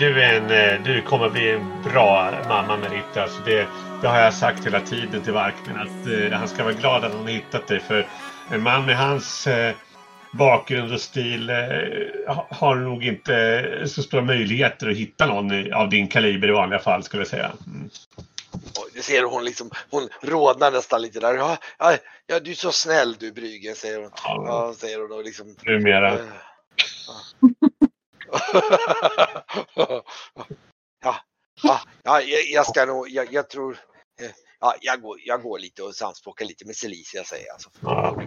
Ja, du, är en, eh, du kommer bli en bra mamma Merita. Alltså det, det har jag sagt hela tiden till Varkmin att eh, han ska vara glad att han har hittat dig. För en man med hans eh, bakgrund och stil eh, har nog inte så stora möjligheter att hitta någon av din kaliber i vanliga fall skulle jag säga. Mm. Det ser hon liksom, hon rodnar nästan lite där. Ja, ja, ja du är så snäll du Brygge, säger hon. Ja, ja säger hon och liksom. Numera. Uh, ja, ja, ja, jag ska nog, jag, jag tror, eh, ja, jag går, jag går lite och samspråkar lite med Celicia säger jag. Alltså. Ja.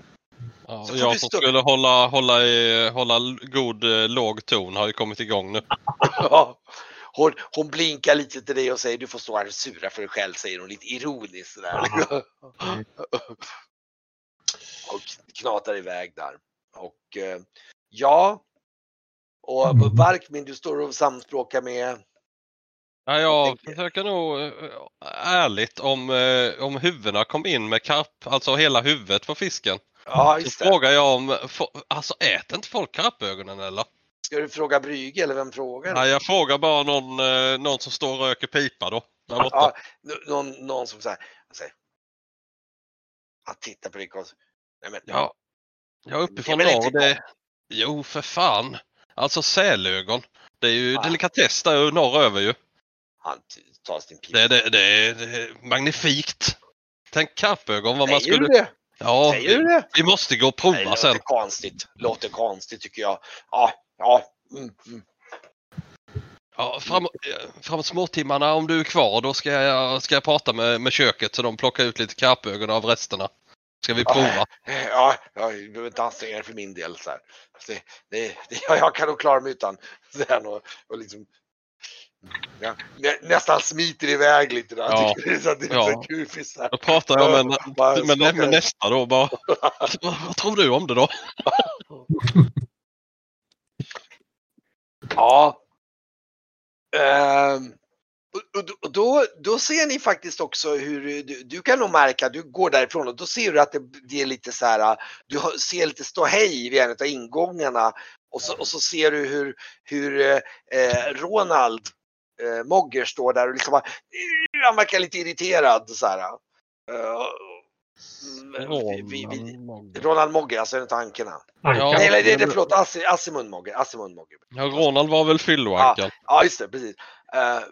Ja, jag som skulle hålla, hålla, i, hålla god eh, låg ton har ju kommit igång nu. hon, hon blinkar lite till dig och säger du får stå här och sura för dig själv, säger hon lite ironiskt. Där. och knatar iväg där. Och eh, ja, och mm. Varkmin, du står och samspråkar med Ja, jag försöker nog eh, ärligt om, eh, om huvudena kom in med karp, alltså hela huvudet på fisken. Ja, just Så frågar jag om, alltså äter inte folk karpögonen eller? Ska du fråga Brygge eller vem frågar? Nej, jag frågar bara någon, eh, någon som står och röker pipa då. Där borta. Ja, någon, någon som säger, säger han tittar på dig och Nej men. Ja. Jag är uppifrån norr. Det... Jo, för fan. Alltså sälögon. Det är ju ja. delikatess där norröver ju. Han tar sin pipa. Det, det, det, är, magnifikt. Tänk karpögon vad Säger man skulle... Du det? Ja, Säger du det? vi måste gå och prova Nej, det sen. Låter konstigt. Låter konstigt tycker jag. Ja, ja. Mm, mm. Ja, fram, framåt småtimmarna om du är kvar då ska jag, ska jag prata med, med köket så de plockar ut lite karpögon av resterna. Ska vi prova? Ja, ja du behöver inte anstränga dig för min del. Så det, det, det, jag kan nog klara mig utan. Så och, och liksom, ja, nä, nästan smiter iväg lite där. Ja. Är så, det är ja. så kufis Då pratar jag med, med, med, med nästa då. Bara, vad tror du om det då? ja. Um, och då, då ser ni faktiskt också hur du, du kan nog märka, du går därifrån och då ser du att det, det är lite så här, du ser lite ståhej vid en av ingångarna och så, och så ser du hur, hur eh, Ronald eh, Mogger står där och liksom, han verkar lite irriterad så här. Uh, Ronald, vi, vi, Ronald Mogger, alltså en av ankorna. Ja, Nej, det, det, förlåt, Assimund Mogger. Assimund Mogger. Ja, Ronald var väl fylloankan? Ja, ja, just det, precis. Uh,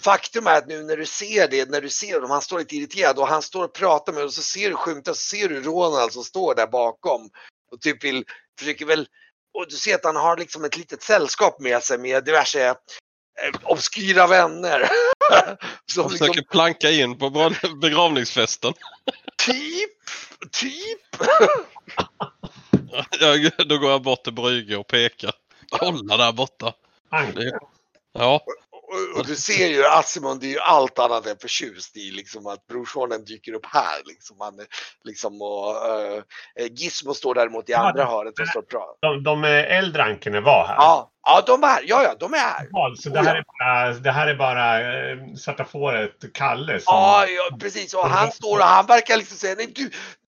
faktum är att nu när du ser det, när du ser honom, han står lite irriterad och han står och pratar med och så ser du skymta, så ser du Ronald som står där bakom och typ vill, försöker väl, och du ser att han har liksom ett litet sällskap med sig med diverse eh, obskyra vänner. som försöker liksom, planka in på begravningsfesten. typ, typ. ja, då går jag bort till Brygge och pekar. Kolla där borta. Ja. Och, och, du ser ju Asimond är ju allt annat än förtjust i liksom att brorsonen dyker upp här. Liksom, han, liksom, och, uh, Gizmo står däremot i ja, andra hörnet och står och pratar. De, de äldre ankorna var här? Ja, ja, de var här. Ja, ja, de är här. Ja, så det här, är bara, det här är bara uh, svarta fåret Kalle? Som... Ja, ja, precis. Och han står och han verkar liksom säga nej, du,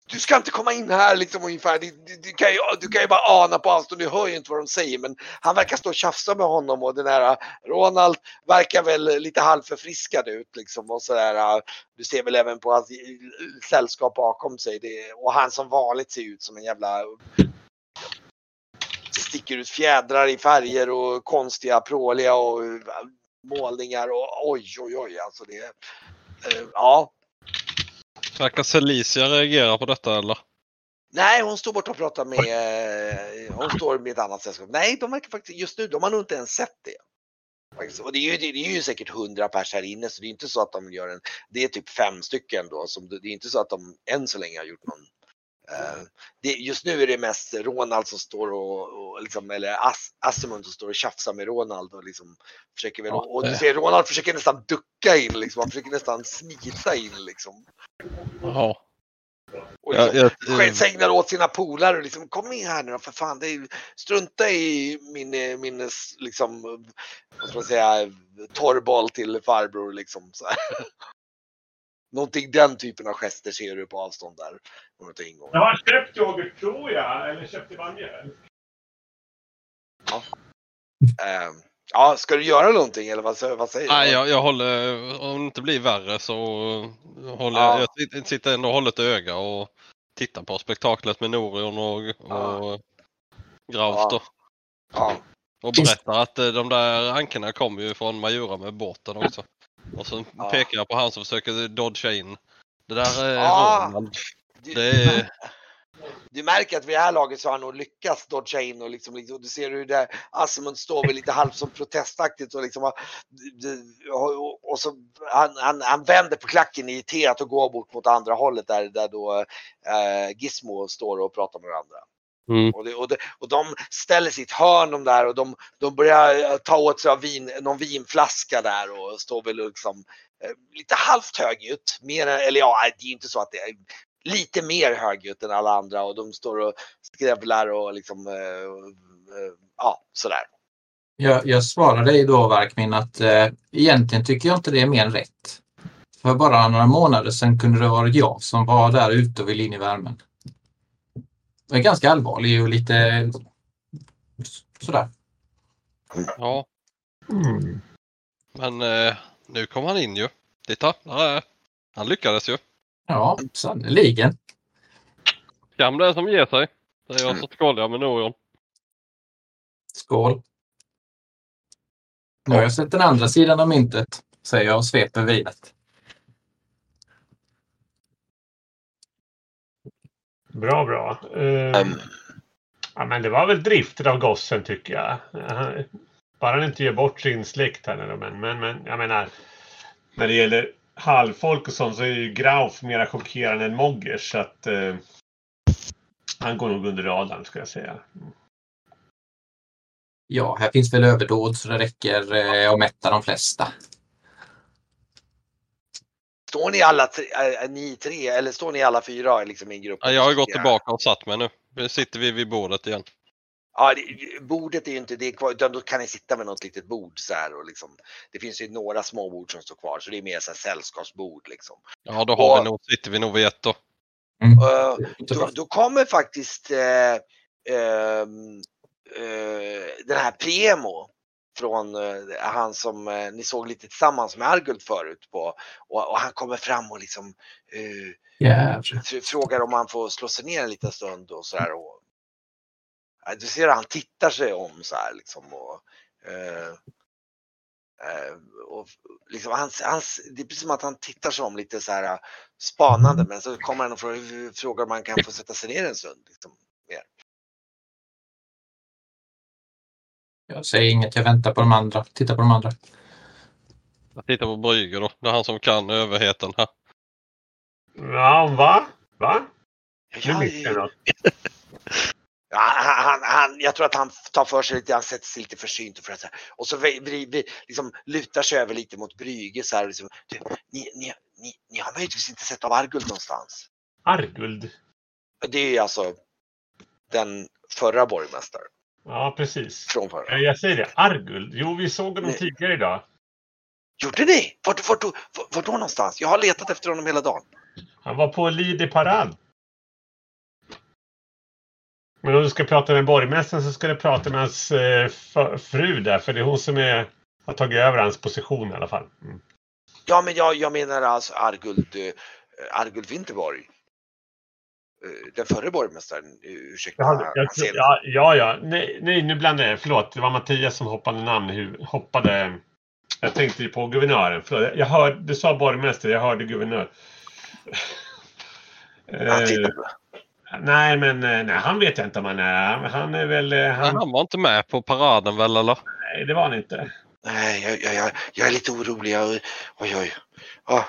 du ska inte komma in här liksom ungefär. Du, du, du, kan ju, du kan ju bara ana på avstånd, du hör ju inte vad de säger. Men han verkar stå och tjafsa med honom och den här äh, Ronald verkar väl lite halvförfriskad ut liksom. Och så där, äh. du ser väl även på hans äh, sällskap bakom sig. Det, och han som vanligt ser ut som en jävla sticker ut fjädrar i färger och konstiga pråliga och målningar och oj oj oj alltså det. Ja, Verkar Celicia reagera på detta eller? Nej, hon står borta och pratar med, eh, hon står med ett annat sällskap. Nej, de verkar faktiskt, just nu, de har nog inte ens sett det. Och det är, ju, det är ju säkert hundra pers här inne så det är inte så att de gör en, det är typ fem stycken då, som, det är inte så att de än så länge har gjort någon just nu är det mest Ronald som står och, och liksom, eller As, Asimund som står och tjafsar med Ronald och liksom försöker väl, ja, och du ser Ronald försöker nästan ducka in liksom, han försöker nästan smita in liksom. Jaha. Och liksom, ja, jag, sägnar åt sina polare och liksom kom in här nu då för fan. Det är, strunta i min, min liksom, vad ska man säga, torrboll till farbror liksom. Så här. Någonting den typen av gester ser du på avstånd där. Jag har köpt yoghurt tror jag, eller köpt i mjölk. Ja. Eh, ja, ska du göra någonting eller vad, vad säger Nej, du? jag, jag håller, om det inte blir värre så håller Ja. jag sitter- sitter ändå och håller ett öga och tittar på spektaklet med Norion och, och Grauf Ja. då. Ja. Och berättar att eh, de där ankorna kommer ju från Majura med båten också. Och så Ja. pekar jag på han som försöker dodga in. Det där är Ja. Roland. Du, Det är, du märker att vid det här laget så har han nog lyckats dodga in och liksom, liksom du ser hur där Asmund står väl lite halvt som protestaktigt och liksom och, och så han, han, han vänder på klacken i teat och går bort mot andra hållet där, där då eh, Gizmo står och pratar med varandra. Mm. Och, det, och, det, och de ställer sitt hörn de där och de, de börjar eh, ta åt sig av vin, någon vinflaska där och står väl liksom eh, lite halvt högljutt. Mer, eller ja, det är ju inte så att det är lite mer högljutt än alla andra och de står och skrävlar och liksom eh, eh, ja, sådär. Jag, jag svarar dig då Varkmin att eh, egentligen tycker jag inte det är mer än rätt. För bara några månader sedan kunde det varit jag som var där ute och ville in i värmen. Jag är ganska allvarlig och lite sådär. ja, Mm. men eh, nu kom han in ju. Titta, där är, han lyckades ju. Ja, sannerligen. Skam det som ger sig. Det är jag som skålar med Norion. Skål! Nu har jag sett den andra sidan av myntet, säger jag och sveper vinet. Bra, bra. Eh, Ehm, ja, men det var väl drifter av gossen tycker jag. Han- Bara han inte gör bort sin släkt här. Men, men, men jag menar. När det gäller halvfolk och sånt så är ju Grauf mera chockerande än Moggers. Så att eh, han går nog under radarn ska jag säga. Ja, här finns väl överdåd så det räcker eh, att mätta de flesta. Står ni alla tre, äh, ni tre eller står ni alla fyra liksom i en grupp? Ja, jag har ju gått tillbaka och satt mig nu. Nu sitter vi vid bordet igen. Ja, det, bordet är ju inte det kvar, utan då kan ni sitta med något litet bord så här och liksom. Det finns ju några små bord som står kvar, så det är mer så här sällskapsbord liksom. Ja, då har Och- vi nog, sitter vi nog vid ett då. Uh, Inte då, då kommer faktiskt eh, ehm, eh, den här Premo från eh, han som eh, ni såg lite tillsammans med Arguld förut på och, och han kommer fram och liksom eh, fr- frågar om han får slå sig ner en liten stund och så här. Och, Ja, du ser att han tittar sig om så här liksom. Och, eh, eh, och liksom hans, hans, det är precis som att han tittar sig om lite så här eh, spanande men så kommer han och frågar om han kan få sätta sig ner en stund. Liksom. Jag säger inget, jag väntar på de andra. Titta på de andra. Jag tittar på Brüger då. Det är han som kan överheten här. Ja, va? Va? Ja, jag. Ja, han, han, jag tror att han tar för sig lite, han sätter sig lite försynt och, för att, och så vi, vi, vi, liksom, lutar sig över lite mot Brügge så här. Liksom, du, ni, ni, ni, ni har möjligtvis inte sett av Arguld någonstans? Arguld. Det är alltså den förra borgmästaren Ja, precis. från förra. Ja, Jag säger det. Arguld. Jo, vi såg honom Nej. tidigare idag. Gjorde ni? Vart, vart, vart, vart då någonstans? Jag har letat efter honom hela dagen. Han var på Lidi parad. Men om du ska prata med borgmästaren så ska du prata med hans eh, fru där. För det är hon som är, har tagit över hans position i alla fall. Mm. Ja, men jag, jag menar alltså Arguld, eh, Arguld Winterborg. Eh, Den förre borgmästaren, eh, ursäkta. Jag, han ser- ja, ja, ja. Nej, nej, nu blandade jag. Förlåt. Det var Mattias som hoppade namn. Hoppade. Jag tänkte ju på guvernören. Förlåt. Jag hörde, du sa borgmästare. Jag hörde guvernör. han tittar Eh, på- nej, men nej, han vet jag inte om han är. Han är väl... Han, han var inte med på paraden väl eller? nej, det var han inte. Nej, jag, jag, jag, jag är lite orolig. Jag, oj, oj. Ja,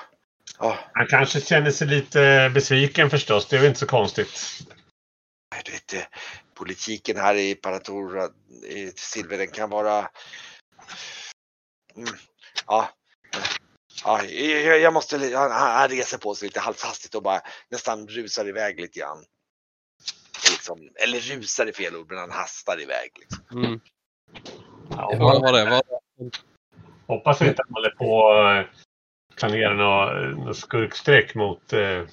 ja, Han kanske känner sig lite besviken förstås. Det är väl inte så konstigt. du vet, eh, politiken här i Paratora, i Silver, den kan vara... Mm, ja, ja jag, jag måste... Han, han reser på sig lite halvhastigt och bara nästan rusar iväg lite grann. Liksom, eller rusar är fel ord, men han hastar iväg. Liksom. Mm. Ja, Vad var det? Var... Hoppas inte att han håller på att planera något, något skurkstreck mot eh,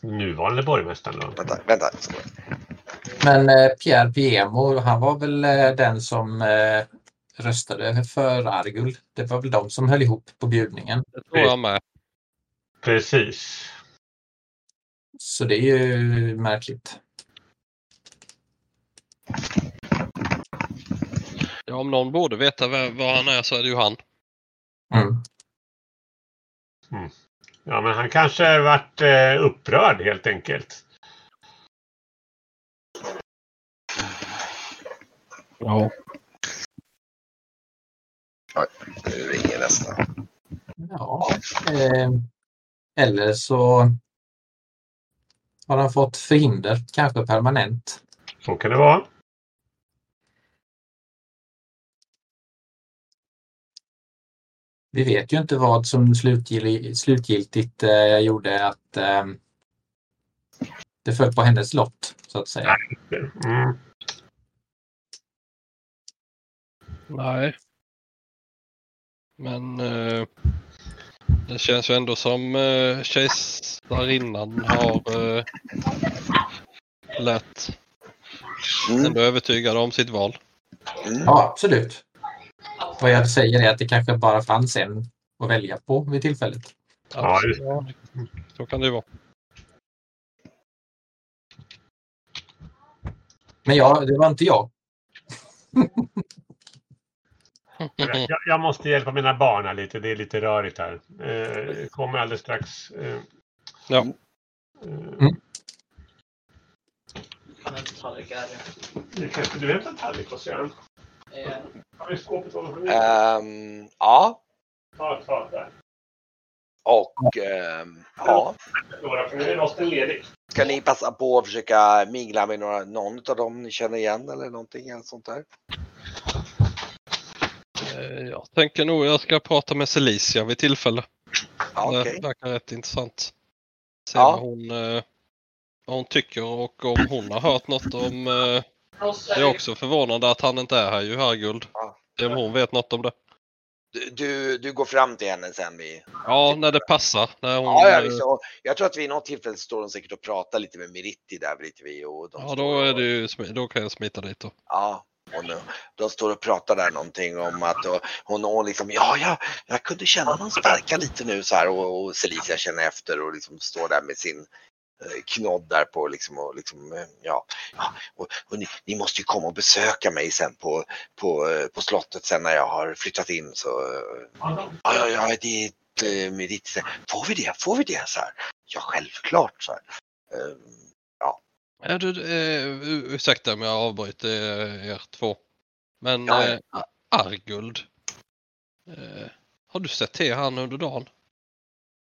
nuvarande borgmästaren. Då. Vänta, vänta. Men eh, Pierre Piemo, han var väl eh, den som eh, röstade för Argul. Det var väl de som höll ihop på bjudningen. Det tror jag med. Precis. Så det är ju märkligt. Ja, om någon borde veta vem, vad han är så är det ju han. Mm. Ja, men han kanske varit eh, upprörd helt enkelt. Ja. Nu ringer nästa. Ja. Eh, eller så har han fått förhinder, kanske permanent. Så kan det vara. Vi vet ju inte vad som slutgiltigt, slutgiltigt eh, gjorde att eh, det föll på hennes lott, så att säga. Mm. Nej. Men eh, det känns ju ändå som eh, kejsarinnan har eh, lätt Mm. ändå övertygad om sitt val. Mm. Ja, absolut. Vad jag säger är att det kanske bara fanns en att välja på vid tillfället. Ja, ja, så kan det vara. Men ja, det var inte jag. Jag, jag måste hjälpa mina barn här lite. Det är lite rörigt här. Eh, kommer alldeles strax. Eh, Ja. eh, kanske du hämtar tallrik hos Göran? Eh? Ehm, ja, och ehm, ja. Ska ni passa på att försöka mingla med några, någon av dem ni känner igen eller någonting eller sånt där? Eh, Jag tänker nog jag ska prata med Celicia vid tillfälle. Ja, Det verkar rätt intressant. Se Ja. vad, hon, eh, vad hon tycker och om hon har hört något om... Det är också förvånande att han inte är här ju, Herrguld. Ja. Om hon vet något om det. Du, du, du går fram till henne sen vid... Ja, när det passar. När hon, Ja, ja, visst, och jag tror att vid något tillfälle står de säkert och pratar lite med Meritti där lite vi och de ja då, är det ju, då kan jag smita dit då. Ja, och nu, de står och pratar där någonting om att och, hon, hon liksom, ja, ja, jag kunde känna någon sparka lite nu så här och, och Celicia känner efter och liksom står där med sin knodd där på liksom och liksom, eh, ja, ja och, och ni, ni måste ju komma och besöka mig sen på, på, eh, på slottet sen när jag har flyttat in så, eh, ja, ja, ja, det eh, med ditt, får vi det, får vi det så här? Ja, självklart så här. Eh, Ja, du, eh, ursäkta om jag avbryter eh, er två. Men Ja, eh, Arguld. Eh, har du sett till han under dagen?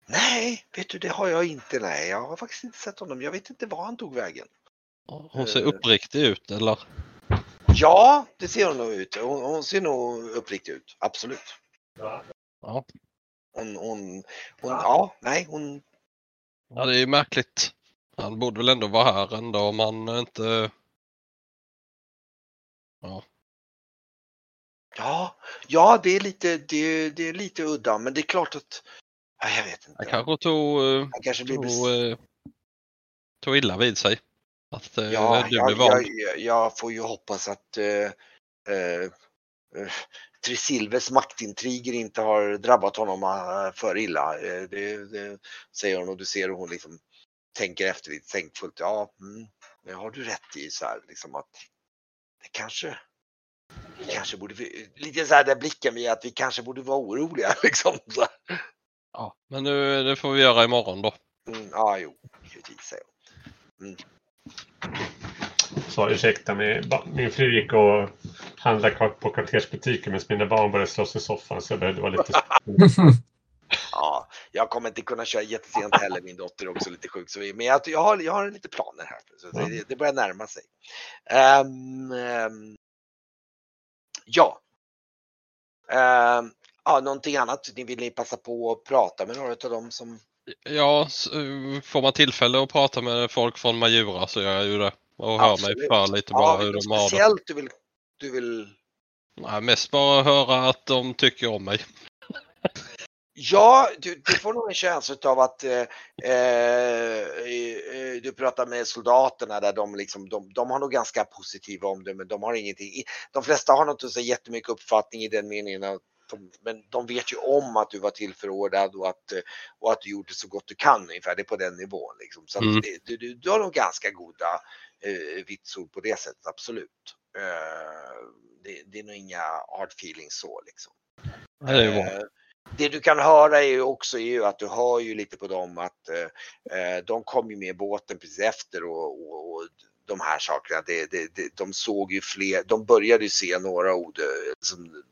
Nej, vet du det har jag inte. Nej, jag har faktiskt inte sett honom. Jag vet inte var han tog vägen. Hon ser Eh. uppriktig ut eller? Ja, det ser hon nog ut. Hon, hon ser nog uppriktig ut. Absolut. Ja. Ja. Hon, hon, hon ja, nej, hon. Ja, det är märkligt. Han borde väl ändå vara här ändå om han inte... Ja, ja, det är lite, det, det är lite udda, men det är klart att. Ja, jag vet Han inte. kanske tog, eh, Han kanske blir tog, bes- eh, tog illa vid sig. Att eh, Ja, du jag, blev vald. jag, jag, får ju hoppas att eh, eh, Trisilves maktintriger inte har drabbat honom för illa. Det, det säger hon och du ser hur hon liksom tänker efter lite tänkfullt. Ja, mm, det har du rätt i så här liksom att det kanske vi kanske borde, lite så här där blicken vi att vi kanske borde vara oroliga liksom. Så. Ja, men nu, det får vi göra imorgon då. Mm, ja, jo, givetvis hon. Så ursäkta mig. Min fru gick och handlade på kvartersbutiken medan mina barn började slåss i soffan så jag behövde vara lite... Ja, jag kommer inte kunna köra jättesent heller. Min dotter är också lite sjuk. Så vi, men jag, jag, har, jag har lite planer här. Så det, det börjar närma sig. Ehm, ehm, ja. Um, ja, någonting annat ni vill ni passa på att prata med några av dem som... Ja, eh, får man tillfälle att prata med folk från Majura så gör jag ju det. Och hör mig för lite Ja, bara hur något de har det. speciellt du vill, du vill... Nej, mest bara höra att de tycker om mig. Ja, du, du får nog en känsla av att eh, eh, du pratar med soldaterna där de, liksom, de, de har nog ganska positiva om det men de har ingenting. De flesta har nog inte så jättemycket uppfattning i den meningen att men de vet ju om att du var tillförordnad och att, och att du gjorde så gott du kan ungefär. Det är på den nivån. Liksom. Så Mm. det, du, du, du har nog ganska goda eh, vitsord på det sättet, absolut. Eh, det, det är nog inga hard feelings så liksom. Det är ju bra. Eh, Det du kan höra är ju också är ju att du hör ju lite på dem att eh, eh, de kom ju med båten precis efter och, och, och de här sakerna. Det, det, det, de såg ju fler, de började ju se några odö, som,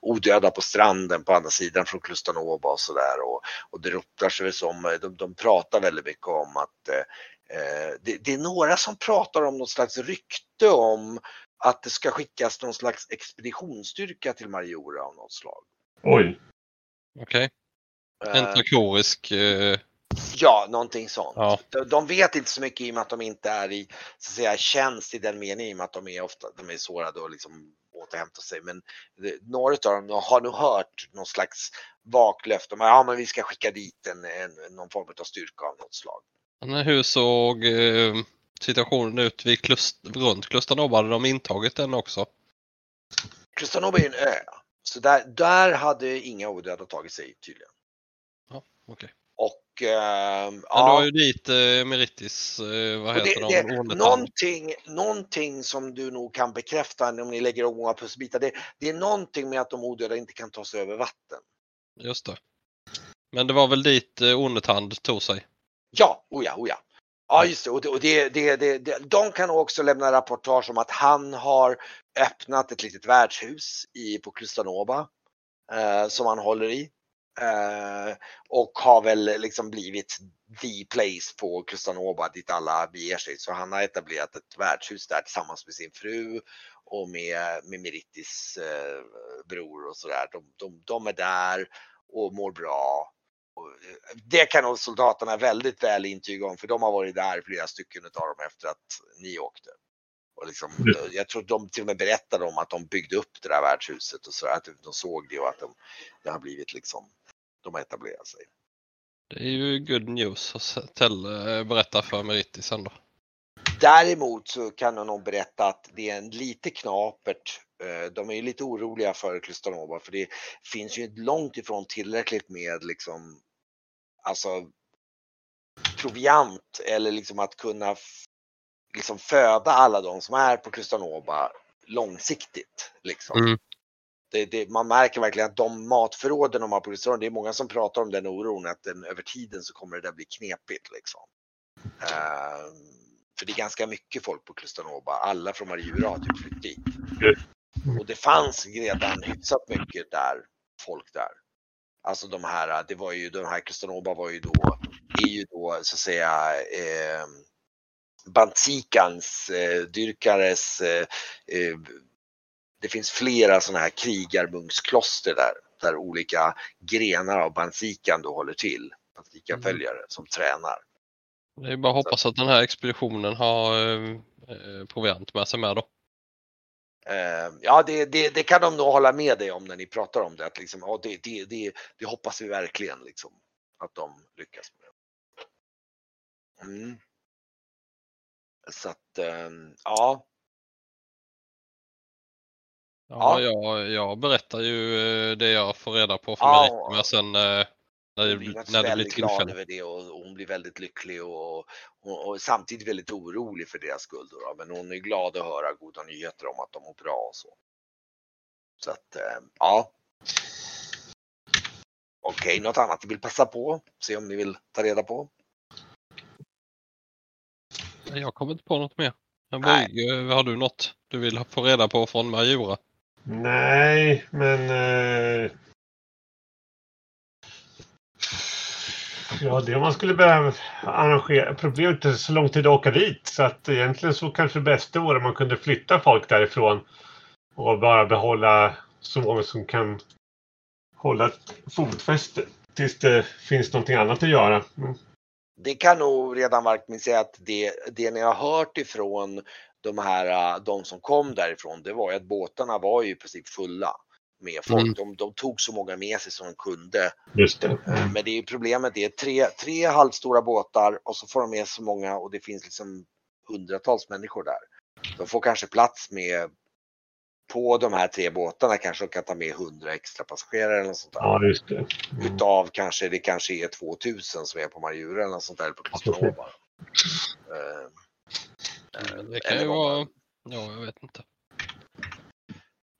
odöda på stranden på andra sidan från Klustanova och sådär och, och det ryktar sig som, de, de pratar väldigt mycket om att eh, eh, det, det är några som pratar om något slags rykte om att det ska skickas någon slags expeditionsstyrka till Mariora av något slag. Oj. Okej. Eh, Tentakorisk. Eh, Ja, någonting sånt. ja. De, de vet inte så mycket i och med att de inte är i så att säga, tjänst i den meningen i och med att de är ofta de är sårade och liksom återhämtar sig. Men några av dem har nog hört någon slags vaklöfte om att ja, men vi ska skicka dit en, en, någon form av styrka av något slag. Men hur såg eh, situationen ut vid klust, runt Klustanova? Hade de intagit den också? Kristanova är en ö. Så där, där hade inga odöda tagit sig tydligen. Ja, okej. Och ehm, Men ja. du har ju dit eh, Meritis, eh, vad heter det, de? det, någonting, någonting som du nog kan bekräfta om ni lägger om många pusselbitar. Det, det är någonting med att de odöda inte kan ta sig över vatten. Just det. Men det var väl dit eh, Ornetand tog sig? Ja, oh ja, oh ja. Ja, just det. Och, det, och det, det, det, de kan också lämna rapportage om att han har öppnat ett litet värdshus i, på Klustanova eh, som han håller i. Eh, och har väl liksom blivit the place på Kustanova dit alla beger sig. Så han har etablerat ett värdshus där tillsammans med sin fru och med, med Merittis eh, bror och sådär. De, de, de är där och mår bra. Och, eh, Det kan nog soldaterna väldigt väl intyga om för de har varit där flera stycken av dem efter att ni åkte. Och liksom, Mm. Jag tror de till och med berättade om att de byggde upp det där värdshuset och så att de såg det och att de, det har blivit liksom, de har etablerat sig. Det är ju good news att tell, eh, berätta för Meritis sen då. Däremot så kan jag nog berätta att det är en lite knapert. eh, De är ju lite oroliga för Klustanova för det finns ju långt ifrån tillräckligt med liksom alltså proviant eller liksom att kunna liksom föda alla de som är på Klustanova långsiktigt. Liksom. Mm. Det, det, man märker verkligen att de matförråden de har på Klustanova, det är många som pratar om den oron att den, över tiden så kommer det där bli knepigt. Liksom. Ehm, för det är ganska mycket folk på Klustanova. Alla från Mariura har typ flytt dit. Och det fanns redan hyfsat mycket där, folk där. Alltså de här, det var ju, de här Klustanova var ju då, är ju då så att säga eh, Bantikans eh, dyrkares, eh, eh, det finns flera sådana här krigarmunkskloster där, där olika grenar av Bantikan då håller till. Bantikan-följare som tränar. Det är bara att hoppas att den här expeditionen har eh, eh, proviant med sig med då. Eh, ja, det, det, det kan de nog hålla med dig om när ni pratar om det. Att liksom, ja, det, det, det, det hoppas vi verkligen liksom, att de lyckas med. Mm. Så att, eh, ja. Ja, Ja. Jag, jag berättar ju eh, det jag får reda på för Ja. Med sen eh, när det, blir när det blir glad tillfälle. över det och, hon blir väldigt lycklig och, och, och samtidigt väldigt orolig för deras skull. Då. Men hon är glad att höra goda nyheter om att de mår bra och så. Så att, eh, ja. Okej, något annat ni vill passa på? Se om ni vill ta reda på? Jag kommer inte på något mer. Men Nej. Brygge, har du något du vill få reda på från Majura? Nej, men... Eh... Ja, det man skulle behöva arrangera. Problemet är så lång tid att åka dit. Så att egentligen så kanske det bästa vore om man kunde flytta folk därifrån. Och bara behålla så många som kan hålla ett fotfäste. Tills det finns någonting annat att göra. Det kan nog redan Varkmin säga att det, det ni har hört ifrån de här, äh, de som kom därifrån, det var ju att båtarna var ju i princip fulla. med folk. Mm. De, de tog så många med sig som de kunde. Just det. Eh, Men det är ju problemet, det är tre, tre halvstora båtar och så får de med så många och det finns liksom hundratals människor där. De får kanske plats med på de här tre båtarna kanske de kan ta med 100 extra passagerare eller något sånt där. Ja, just det. Mm. Utav kanske det kanske är 2000 som är på Majura eller något sånt där eller på. Eh, eh, Det kan eller ju vara... man- Ja, jag vet inte.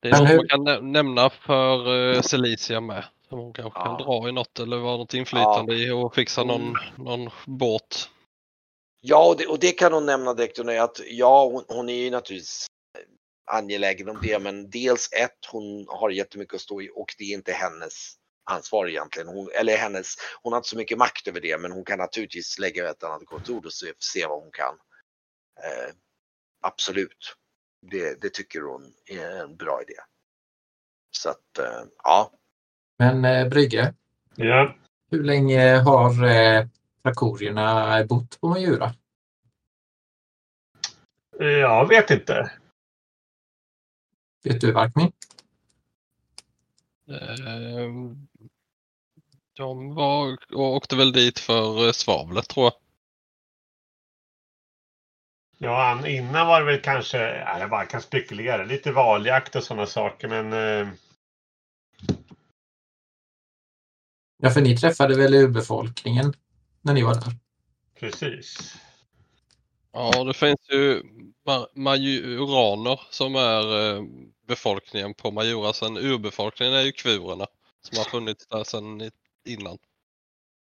Det är något man kan nä- nämna för uh, Celicia med. Som hon kanske Ja. kan dra i något eller vara något inflytande i och fixa någon, Mm. någon båt. Ja, och det, och det kan hon nämna direkt att ja, hon, hon är ju naturligtvis angelägen om det, men dels ett, hon har jättemycket att stå i och det är inte hennes ansvar egentligen. Hon, eller hennes, hon har inte så mycket makt över det, men hon kan naturligtvis lägga ett annat gott ord och se, se vad hon kan. Eh, absolut, det, det tycker hon är en bra idé. Så att, eh, ja. Men eh, Brygge, Ja. hur länge har eh, trakorierna bott på Majura? Jag vet inte. Vet du Varkmin? Eh, de var och åkte väl dit för eh, svavlet tror jag. Ja, innan var det väl kanske, ja, jag bara kan spekulera, lite valjakt och sådana saker. Men eh, Ja, för ni träffade väl urbefolkningen när ni var där? precis. Ja, det finns ju ma- majuraner som är eh, befolkningen på Majura. Sen urbefolkningen är ju kvurerna som har funnits där sedan innan.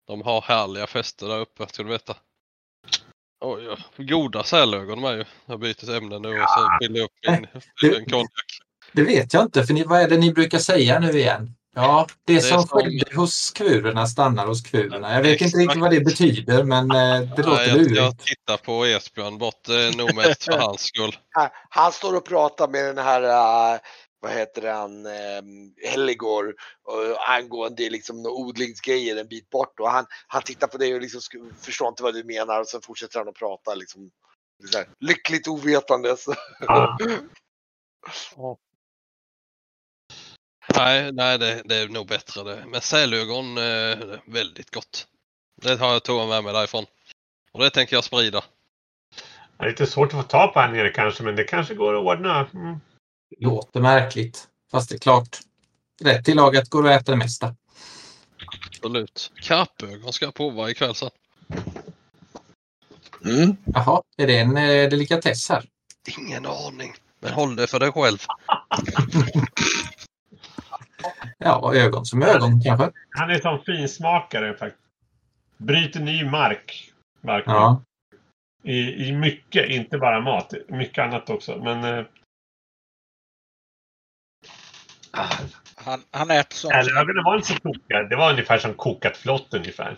De har härliga fester där uppe, ska du veta. Oj, ja. goda sälögon med ju. Jag byter ämne nu och så fyller jag upp min konjak. Det vet jag inte, för ni, vad är det ni brukar säga nu igen? Ja, det, är som som- skedde hos kvurerna stannar hos kvurerna. Jag vet inte riktigt vad det betyder, men eh, det låter Nej, jag, jag lurigt. tittar på Esbjörn bort, det är nog mest för hans skull. Han- står och pratar med den här, äh, vad heter han, Helligor och angående liksom några odlingsgrejer en bit bort och han, han tittar på dig och liksom förstår inte vad du menar och så fortsätter han att prata liksom. Här, lyckligt ovetandes. Ja, Nej, nej det, det är nog bättre det. Men sälögon, eh, väldigt gott. Det har jag tagit med mig därifrån. Och det tänker jag sprida. det är lite svårt att få tag på här nere kanske, men det kanske går att ordna. Mm. Låter märkligt. Fast det är klart, rätt tillagat går att äta det mesta. Absolut. Karpögon ska jag prova ikväll sen. Mm. Jaha, är det en eh, delikatess här? Ingen aning. Men håll det för dig själv. Ja, ögon som ögon kanske. Han är som finsmakare faktiskt. Bryter ny mark. Verkligen. Ja. I, I mycket, inte bara mat. Mycket annat också. Men eh, Han, han äter sånt. Älögonen var inte så kokiga. Det var ungefär som kokat flott ungefär.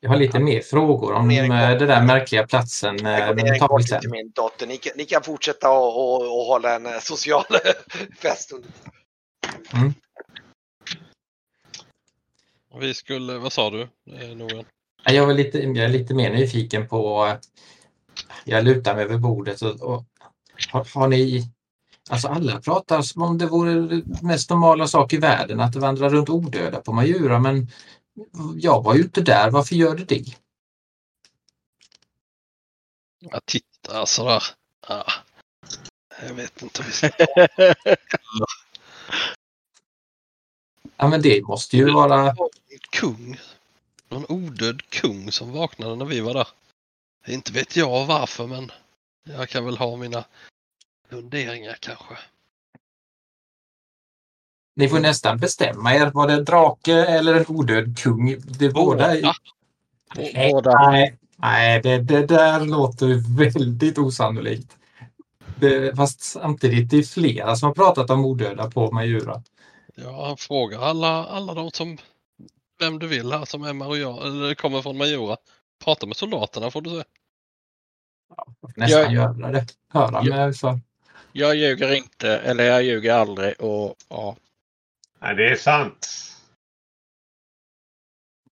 Jag har lite mer frågor om eh, den där märkliga platsen. eh, Jag går ner kort till min dotter. Ni kan, ni kan fortsätta och, och, och hålla en eh, social fest. under- Vi skulle, vad sa du? Eh? Ja, Jag, var lite, jag är lite mer nyfiken på... Jag lutar mig över bordet och, och har, har ni... Alltså alla pratar som om det vore den mest normala sak i världen att det vandrar runt odöda på Majura men jag var ju inte där. Varför gör det det? Jag tittar sådär. Ah. Jag vet inte. hur vi ska- Ja men det måste ju vara... Kung. Någon odöd kung som vaknade när vi var där. Inte vet jag varför men jag kan väl ha mina funderingar kanske. Ni får nästan bestämma er. Var det en drake eller en odöd kung? Det. Båda. Nej, Båda. nej, nej det, det där låter väldigt osannolikt. Fast samtidigt, det är flera som har pratat om odöda på Majura. Jag frågar alla, alla de som, vem du vill här som är Majora, eller kommer från Majora. Prata med soldaterna får du se. Jag får nästan Jag- göra det. Höra Jag- med så. Jag ljuger inte, eller jag ljuger aldrig. Och, ja. Nej, det är sant.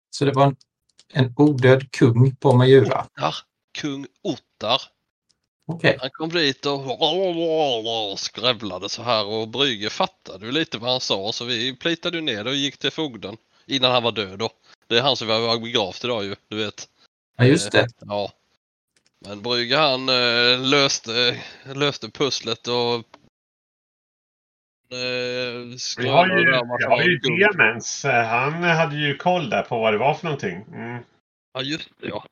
Så det var en, en odöd kung på Majura. Ottar, kung Ottar. Okej. Han kom dit och skrävlade så här och Brygge fattade ju lite vad han sa så vi plitade ner det och gick till fogden innan han var död då. Det är han som var begravt idag ju, du vet. Ja, just det. Ja. Men Brygge han eh, löste, löste pusslet och eh, Vi har ju, vi har ju. Demens. Eh, Han hade ju koll där på vad det var för någonting. Mm. Ja just det ja.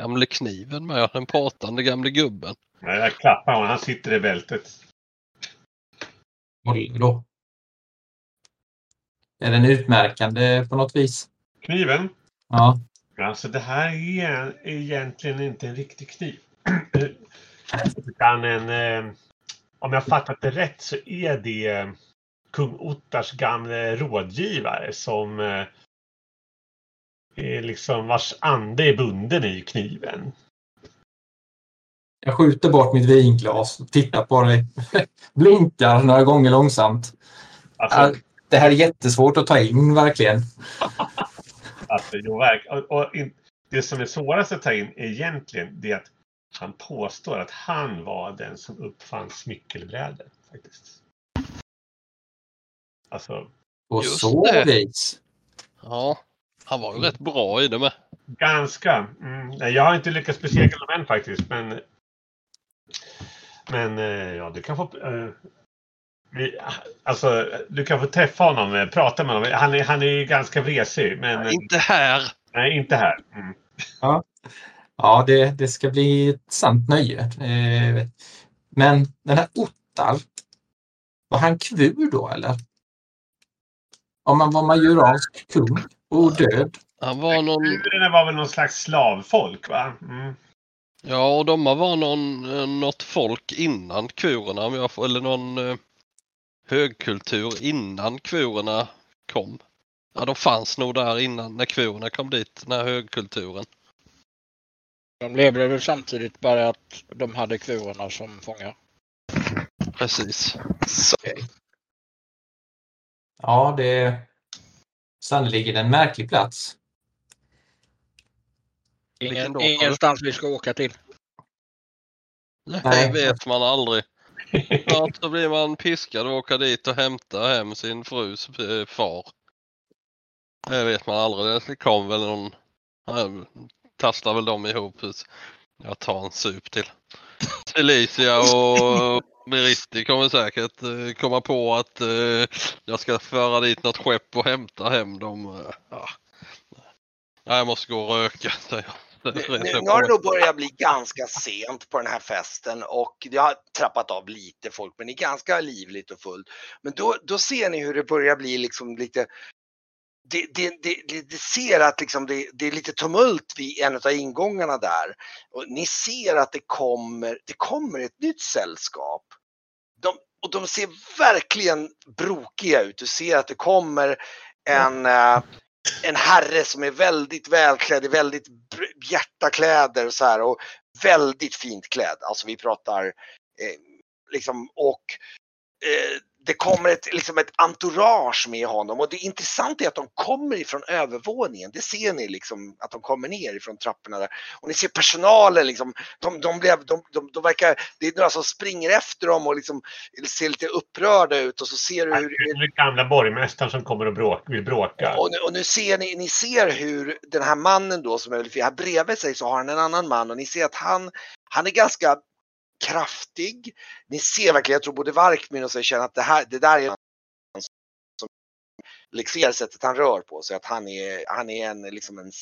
Gamle kniven med, den pratande gamle gubben. Nej, Jag klappar honom. Han sitter i bältet. Håller då. Är den utmärkande på något vis? Kniven. Ja. Alltså det här är egentligen inte en riktig kniv. Utan en, eh, om jag fattat det rätt så är det kung Ottars gamle rådgivare som eh, är liksom vars ande är bunden i kniven. Jag skjuter bort mitt vinglas och tittar på det. Blinkar några gånger långsamt. Alltså, Det här är jättesvårt att ta in verkligen. alltså, och, och in, det som är svårast att ta in egentligen det är att han påstår att han var den som uppfann smyckelbrädor. Faktiskt. Alltså På Just så det. vis. Ja. Han var ju rätt bra i det med. Ganska. Mm, nej, jag har inte lyckats besegra honom än faktiskt. Men, men eh, ja, du kan få... eh, vi, alltså, du kan få träffa honom, eh, prata med honom. Han är, han är ju ganska vresig. Men eh, Inte här! nej, inte här. Mm. Ja, det, det ska bli ett sant nöje. Men den här Ottar, var han kvur då eller? Om man var majoransk kung och död. Han var någon... Kurerna var väl någon slags slavfolk, va? Mm. Ja, och de var någon, eh, något folk innan kurerna, eller någon eh, högkultur innan kurerna kom. Ja, de fanns nog där innan, när kurerna kom dit, den här högkulturen. De levde väl samtidigt bara att de hade kurerna som fångar. Precis. Så, Ja, det sannerligen en märklig plats. Ingen, ingenstans vi ska åka till. Det Nej. vet man aldrig. Snart så blir man piskad och åka dit och hämta hem sin frus eh, far. Det vet man aldrig. Det kom väl någon... Tasslar väl de ihop. Jag tar en sup till. Felicia och Meritti kommer säkert eh, komma på att eh, jag ska föra dit något skepp och hämta hem dem. eh, Ja. Nej, jag måste gå och röka, säger jag. Nu, nu, nu har det nog börjat bli ganska sent på den här festen och det har trappat av lite folk men det är ganska livligt och fullt. Men då, då ser ni hur det börjar bli liksom lite det, det, det, det, ser att liksom det, är lite tumult vid en av ingångarna där. Och ni ser att det kommer, det kommer ett nytt sällskap. De, och de ser verkligen brokiga ut. Du ser att det kommer en, eh, en herre som är väldigt välklädd i väldigt bjärta kläder och så här och väldigt fint klädd. Alltså vi pratar eh, liksom och eh, det kommer ett, liksom ett entourage med honom och det intressanta är att de kommer ifrån övervåningen. Det ser ni liksom att de kommer ner ifrån trapporna där. Och ni ser personalen liksom, de, de, blev, de, de, de verkar, det är några som springer efter dem och liksom ser lite upprörda ut och så ser du hur, Det är gamla borgmästaren som kommer och bråk, vill bråka. och nu, och nu ser ni, ni ser hur den här mannen då som är här bredvid sig så har han en annan man och ni ser att han, han är ganska kraftig. Ni ser verkligen, jag tror både Varkmin och sig känner att det här, det där är en som liksom ser sättet han rör på sig, att han är, han är en, liksom en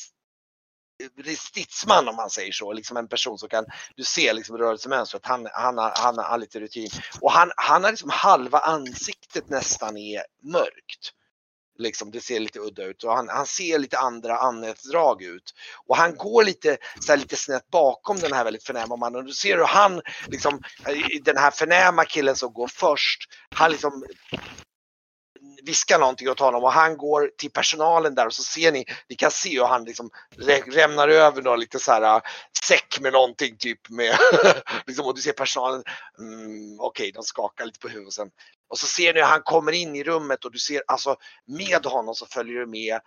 stridsman om man säger så, liksom en person som kan, du ser liksom rörelsemönstret, han, han, har, han har lite rutin. Och han, han har liksom halva ansiktet nästan är mörkt. Liksom, det ser lite udda ut och han, han ser lite andra anhetsdrag ut. Och han går lite, så här, lite snett bakom den här väldigt förnäma mannen. Och du ser hur han, liksom, den här förnäma killen som går först, han liksom viskar någonting åt honom och han går till personalen där och så ser ni, ni kan se hur han liksom rämnar över någon lite så här äh, säck med någonting typ med, liksom, och du ser personalen, mm, okej de skakar lite på huvudet och sen, och så ser ni hur han kommer in i rummet och du ser alltså med honom så följer du med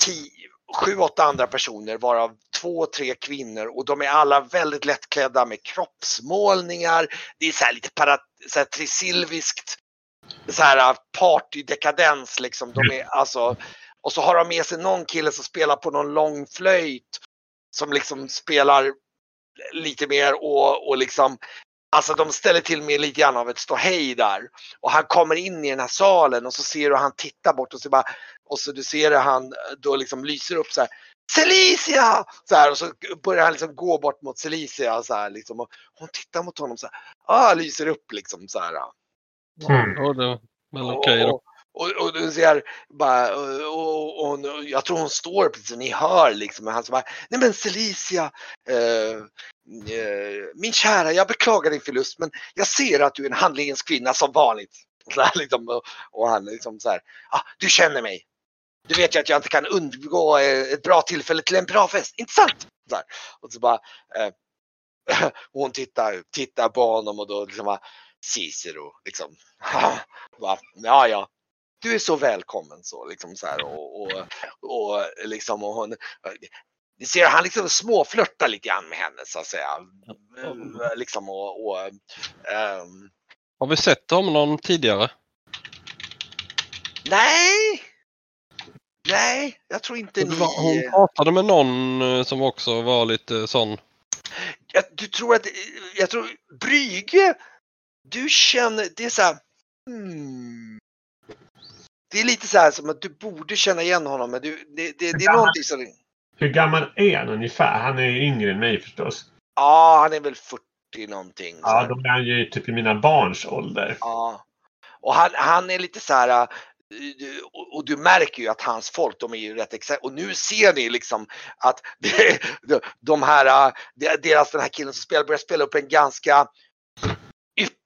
tio, sju, åtta andra personer varav två, tre kvinnor och de är alla väldigt lättklädda med kroppsmålningar. Det är så här lite para, så här trisilviskt så här partydekadens liksom. De är alltså och så har de med sig någon kille som spelar på någon lång flöjt som liksom spelar lite mer och, och liksom Alltså de ställer till med lite grann av ett ståhej där. Och han kommer in i den här salen och så ser du han tittar bort och så bara och så du ser det han då liksom lyser upp så här. Celicia! Så här, och så börjar han liksom gå bort mot Celicia så här liksom. Och hon tittar mot honom så här. Ah, lyser upp liksom så här. Mm. Ja, det, men okej då. Och, och, och du ser bara, och, och, och, jag tror hon står precis och ni hör liksom. Han så bara, nej men Celicia, eh, eh, min kära, jag beklagar din förlust men jag ser att du är en handlingens kvinna som vanligt. Så här, liksom, och, och han liksom så här, ah, du känner mig. Du vet ju att jag inte kan undgå eh, ett bra tillfälle till en bra fest, inte sant? Och så bara, eh, hon tittar, tittar på honom och då liksom bara, Cicero, liksom. Ja, ja, du är så välkommen så liksom så här och, och, och liksom och hon, ni ser han liksom småflörtar lite grann med henne så att säga. Liksom och, och ehm, Har vi sett dem någon tidigare? nej. Nej, jag tror inte ni. hon pratade med någon eh, som också var lite sån. Jag, du tror att, jag tror Brygge, du känner, det är så här. Hmm. Det är lite så här som att du borde känna igen honom men du, det, det, det är någonting som, Hur gammal är han ungefär? Han är ju yngre än mig förstås. ja han är väl 40 någonting. Ja, här. då är han ju typ i mina barns ålder. Ja. Och han, han är lite så här. du- Och du märker ju att hans folk, de är ju rätt exakt. Och nu ser ni liksom att de- här, de- deras, den här killen som spelar börjar spela upp en ganska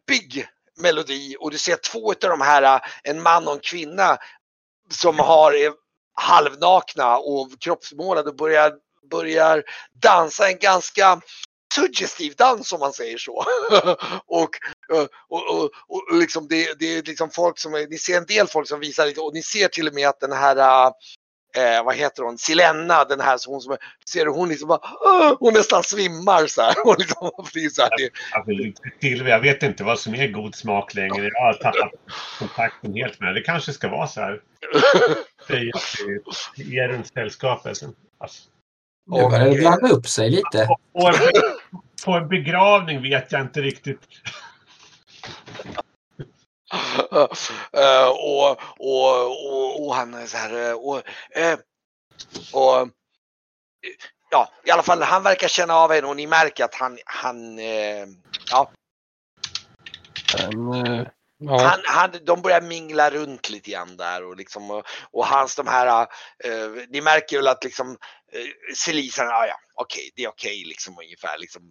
yppig melodi. Och du ser två av de här, en man och en kvinna som har är halvnakna och kroppsmålade och börjar, börjar dansa en ganska suggestiv dans om man säger så. och, eh, och, och, och liksom det, det är liksom folk som, ni ser en del folk som visar lite och ni ser till och med att den här Eh, vad heter hon? Silenna, den här som hon som ser du hon liksom bara, "Åh!" hon nästan svimmar så här. Hon liksom, är så här det, Alltså, jag vet inte vad som är god smak längre. Jag har tappat kontakten helt med det. Det kanske ska vara så här. Ger runt sällskapet. Alltså, Nu börjar det blanda upp sig lite. på, en, på en begravning vet jag inte riktigt. Eh, och, och, och, och han är så här eh, och, eh, och ja, i alla fall han verkar känna av henne och ni märker att han, han ja, eh, ja. han, han, de börjar mingla runt lite grann där och liksom och, och hans de här, eh, ni märker väl att liksom eh, Celisan, ja ja, okej, det är okej liksom ungefär liksom.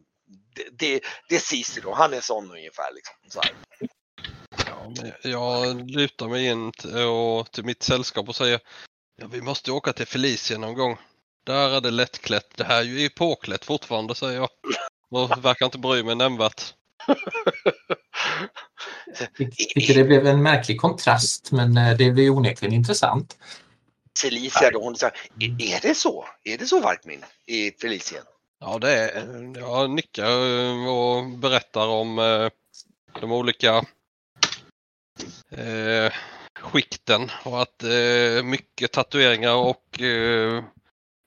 Det, det, det är Cicero, han är sån ungefär liksom. Så här. Jag lutar mig in och till mitt sällskap och säger ja, vi måste åka till Felicia någon gång. Där är det lättklätt. Det här är ju påklätt fortfarande säger jag. Och verkar inte bry mig nämnvärt. Jag tycker det blev en märklig kontrast men eh, det blev onekligen intressant. Felicia då, hon säger, är, det så? Är det så Varkmin i Felicien? Ja, det är, jag nickar eh, och berättar om eh, de olika eh, skikten och att eh, mycket tatueringar och eh,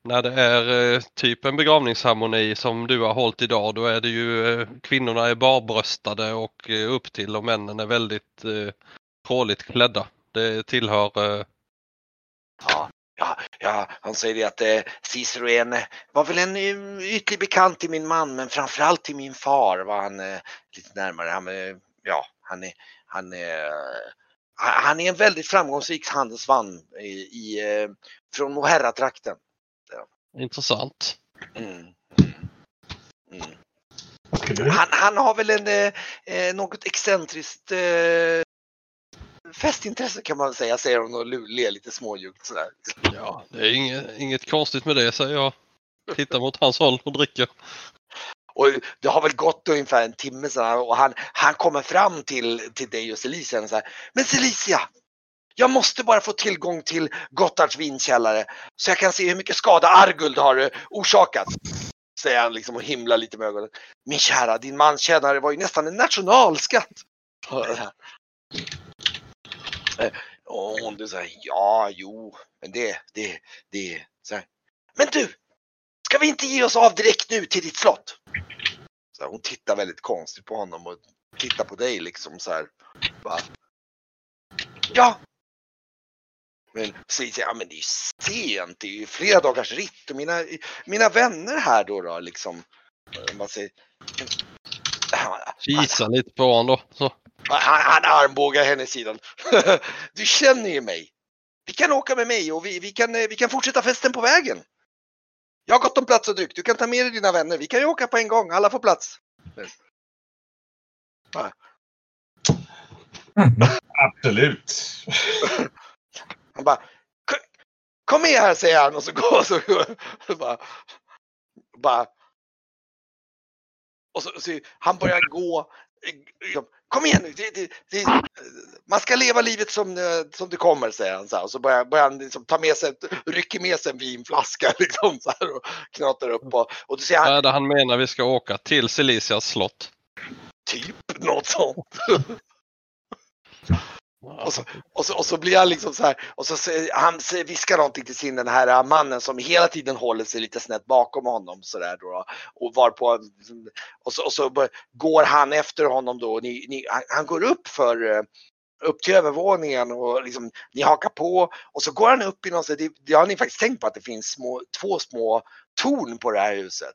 när det är eh, typ en begravningsharmoni som du har hållit idag då är det ju eh, kvinnorna är barbröstade och eh, upp till och männen är väldigt eh, tråligt klädda. Det tillhör eh, Ja, ja, ja, han säger det att eh, Cicero är en, var väl en eh, ytlig bekant till min man men framförallt till min far var han eh, lite närmare. Han, eh, ja, han är, han är, han han är en väldigt framgångsrik handelsman i, i, eh, från Moherra-trakten. intressant. Mm. Mm. Han, han har väl en eh, eh, något excentriskt eh, festintresse kan man säga, säger hon och ler lite småljugt sådär. Ja, det är inget, inget konstigt med det säger jag. Tittar mot hans håll och dricker. Och det har väl gått ungefär en timme sedan och han, han kommer fram till, till dig och Celicia och säger Men Celicia! Jag måste bara få tillgång till Gottards vinkällare så jag kan se hur mycket skada Arguld har eh, orsakat. Säger han liksom och himlar lite med ögonen. Min kära, din mankännare var ju nästan en nationalskatt. Eh, och hon säger ja, jo, men det, det, det. Så här. Men du, ska vi inte ge oss av direkt nu till ditt slott? Så här, hon tittar väldigt konstigt på honom och tittar på dig liksom så här. Bara, ja. Men så säger ja men det är ju sent, det är ju flera dagars ritt och mina, mina vänner här då, då liksom. Eh, Man säger, Kisa lite på honom då. Så. han, han armbågar henne i sidan. du känner ju mig. Vi kan åka med mig och vi, vi, kan, eh, vi kan fortsätta festen på vägen. Jag har gott om plats och dryck. Du kan ta med dig dina vänner. Vi kan ju åka på en gång. Alla får plats. Absolut. Han bara "K- Kom med här säger han och så går så, så bara, bara och så, så han börjar gå liksom, Kom igen nu, det, det, det, man ska leva livet som, eh, som det kommer säger han så här. Och så börjar, börjar han liksom ta med sig, rycker med sig en vinflaska liksom så här och knatar upp och, och då säger han är det han menar vi ska åka till Silicias slott? typ något sånt. Och så, och, så, och så blir han liksom så här, och så han viskar någonting till sin den här äh, mannen som hela tiden håller sig lite snett bakom honom så där då. Och varpå, liksom, och så, och så går han efter honom då. Ni, ni, han, går upp för äh, upp till övervåningen och liksom, ni hakar på och så går han upp i någon, det, det har ni faktiskt tänkt på att det finns små, två små torn på det här huset.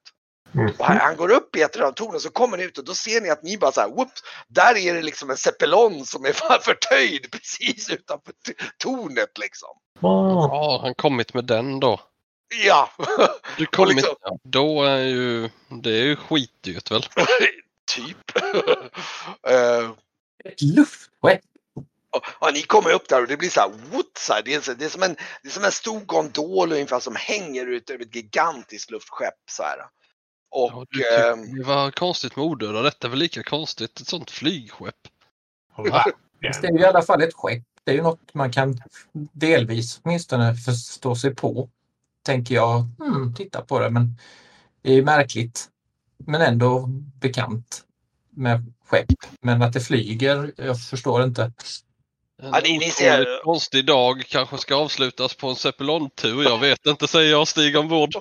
Mm. Han, han går upp i ett av tornen så kommer han ut och då ser ni att ni bara så här, whoops, där är det liksom en zeppelon som är förtöjd precis utanför tornet liksom. Ja, han kommit med den då. Ja, Du kommit, liksom- ja, då är ju, det är ju skitdyrt väl? typ. Eh, Ett luftskepp. och ni kommer upp där och det blir så här, what, så här, det, är, det, är som en, det är som en stor gondol ungefär som hänger ut över ett gigantiskt luftskepp så här. Och Ja, du ehm, det var konstigt med odöda. Detta är väl lika konstigt, ett sånt flygskepp. Va? Fast Det är ju i alla fall ett skepp. Det är ju något man kan delvis åtminstone förstå sig på. Tänker jag. Mm, titta på det. Men det är ju märkligt. Men ändå bekant med skepp. Men att det flyger, jag förstår inte. En Ja, ser- otroligt konstig dag kanske ska avslutas på en Zeppelon-tur. Jag vet inte, säger jag och stiger ombord.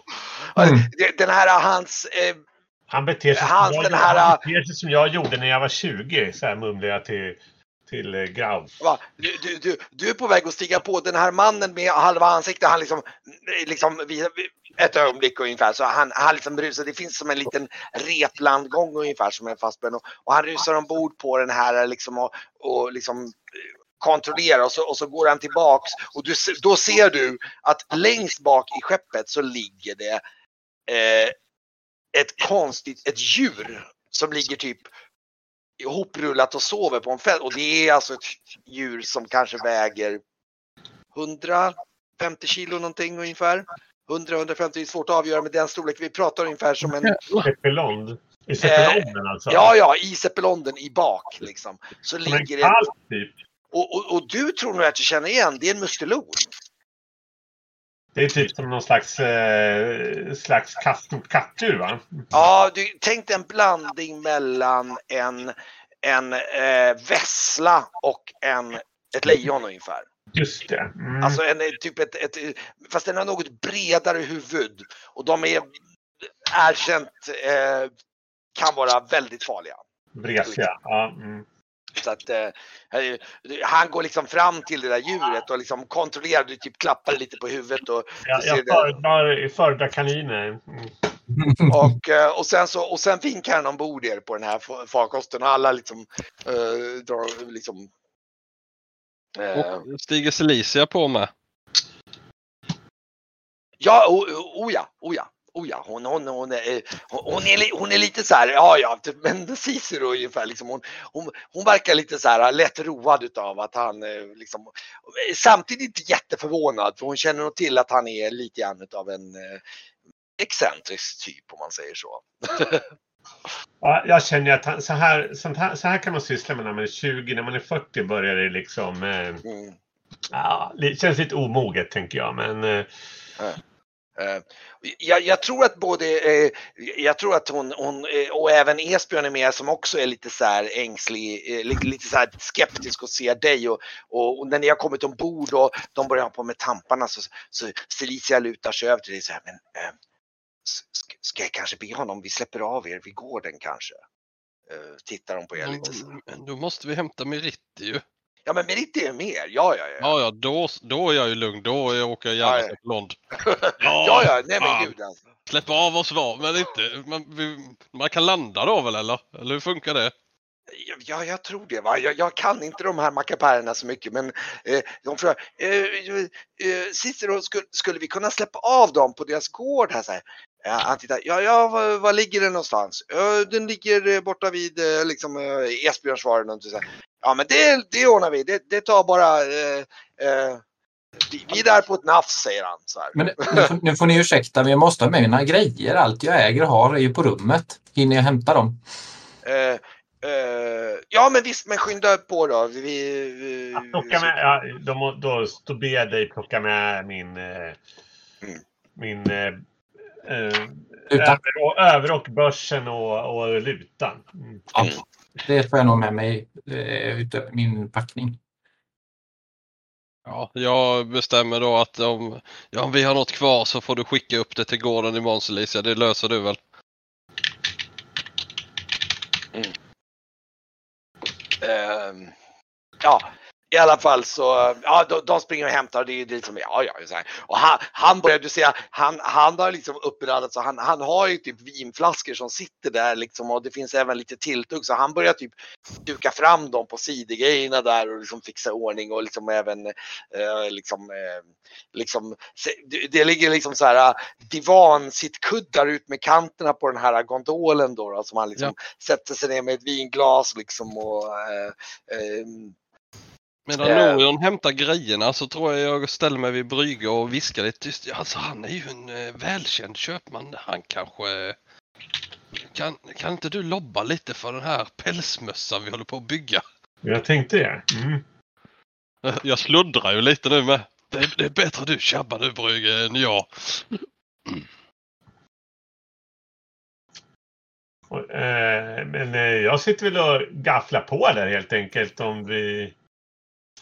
Mm. det- den här hans eh, Han beter sig, Hans, som jag, den gjorde- här- han beter sig som jag gjorde när jag var 20. Så här mumlade jag till, till eh, Grau. Va? Du, du, du, du är på väg att stiga på den här mannen med halva ansiktet. Han liksom, liksom vid, vid ett ögonblick ungefär så han, han liksom rusar. Det finns som en liten replandgång ungefär som är fastspänd och, och han rusar ombord på den här liksom och, och liksom eh, kontrollerar och så, och så går han tillbaks och du, då ser du att längst bak i skeppet så ligger det eh, ett konstigt, ett djur som ligger typ ihoprullat och sover på en fält. Och det är alltså ett djur som kanske väger 150 kilo någonting ungefär. 100-150 det är svårt att avgöra med den storlek. Vi pratar ungefär som en, Zeppelond. I Zeppelonden alltså? ja ja, i zeppelonden i bak liksom. Så Som en ligger det, kalv typ. Och, och, och du tror nog att du känner igen, det är en mustelon. Det är typ som någon slags, eh, slags katt, kattdjur va? Ja, du, tänk dig en blandning mellan en, en eh, vessla och en, ett lejon ungefär. Just det. Mm. Alltså en, eh, typ ett, ett, fast den har något bredare huvud och de är erkänt eh, kan vara väldigt farliga. Vresiga. Ja, mm. Så att eh, han går liksom fram till det där djuret och liksom kontrollerar, du typ klappar lite på huvudet och, jag, ser jag föredrar, föredrar kaniner. Mm. och, eh, och, sen så, och sen vinkar han ombord er på den här fa- farkosten och alla liksom, eh, drar liksom eh, Och stiger Celicia på med. Ja, o, o, o ja, o ja. Oh ja, hon, hon, hon, är, hon, är, hon är lite så här, ja ja, typ, men Cicero ungefär liksom. Hon, hon, hon verkar lite så här lätt road utav att han eh, liksom, samtidigt inte jätteförvånad för hon känner nog till att han är lite grann utav en eh, excentrisk typ om man säger så. Ja, jag känner att han, så, här, sånt här, så här kan man syssla med när man är 20. När man är 40 börjar det liksom... Eh, Mm. Ja, det känns lite omoget tänker jag, men eh, Eh, Jag, jag tror att både, eh, jag tror att hon, hon eh, och även Esbjörn är med som också är lite så här ängslig, eh, lite, lite så här skeptisk och ser dig och, och, och när ni har kommit ombord och de börjar på med tamparna så, så Felicia lutar sig över till dig så här, men eh, ska, jag kanske be honom, vi släpper av er vid gården kanske? Eh, tittar de på er lite så. Men Då måste vi hämta Meritti ju. Ja men Meritti är med, ja ja ja. Ja, ja, då, då är jag ju lugn. Då åker jag gärna Ja, ja. till Lond. Ja ja, nej men fan. gud alltså. Släpp av oss var, men inte. Man, vi, man kan landa då väl eller? Eller hur funkar det? Ja, Ja, jag tror det. Va? Jag, jag kan inte de här mackapärerna så mycket men eh, de frågar, eh, eh, Cicero, skulle, skulle vi kunna släppa av dem på deras gård här? Så här? Ja, han tittar, ja, ja var, var ligger den någonstans? Ja, den ligger eh, borta vid eh, liksom, eh, Esbjörn svarar någonting så här. Ja men det, det ordnar vi, det, det tar bara eh, eh, vi, är där på ett nafs säger han. Så här. Men nu, får- nu får ni ursäkta, men jag måste ha med mina grejer. Allt jag äger och har är ju på rummet. Hinner jag hämta dem? Eh, eh, ja men visst, men skynda på då. Vi, vi, plocka med, ja, då, då, då ber jag dig plocka med min, eh, Mm. min eh, eh, Luta. över, överrock, börsen och, och lutan. Mm. Ja, det får jag nog med mig eh, utöver min packning. Ja, jag bestämmer då att om, ja, om vi har något kvar så får du skicka upp det till gården imorgon Celicia. Det löser du väl? Ehm, ja, i alla fall så, ja de, de springer och hämtar och det är det liksom, ja ja. Så här. Och han, han börjar, du ser, han, han har liksom uppraddat så han, han har ju typ vinflaskor som sitter där liksom och det finns även lite tilltugg så han börjar typ duka fram dem på sidogrejerna där och liksom fixa ordning och liksom även eh, liksom, eh, liksom det, det ligger liksom så här divan-sittkuddar ut med kanterna på den här gondolen då, då som han liksom sätter sig ner med ett vinglas liksom och eh, ehm, Medan Eh. Norion hämtar grejerna så tror jag jag ställer mig vid brygga och viskar lite tyst. Ja, Alltså han är ju en eh, välkänd köpman. Han kanske... eh, Kan, kan inte du lobba lite för den här pälsmössan vi håller på att bygga? Jag tänkte det. Mm. Jag sluddrar ju lite nu med. Det är, det är bättre du tjabbar nu Brygge än jag. Och, eh, men jag sitter väl och gafflar på där helt enkelt om vi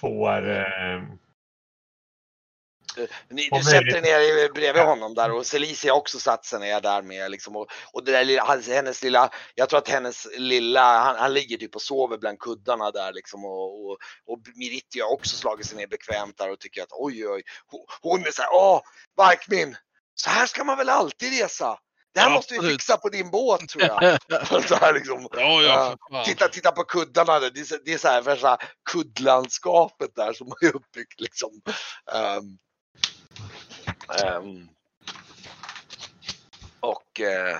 får eh, Ni, du sätter dig ner bredvid honom där och Celicia har också satt sig ner där med liksom och, och det där lilla, hennes lilla, jag tror att hennes lilla, han, han ligger typ och sover bland kuddarna där liksom och, och, och Miritti har också slagit sig ner bekvämt där och tycker att oj oj, hon, är så här, åh, Varkmin, så här ska man väl alltid resa. Det här Ja, måste vi fixa på din båt tror jag. så här liksom. Ja, ja. Titta, titta på kuddarna, det är, så- det är så här värsta kuddlandskapet där som är uppbyggt liksom. Ehm, ehm, och eh,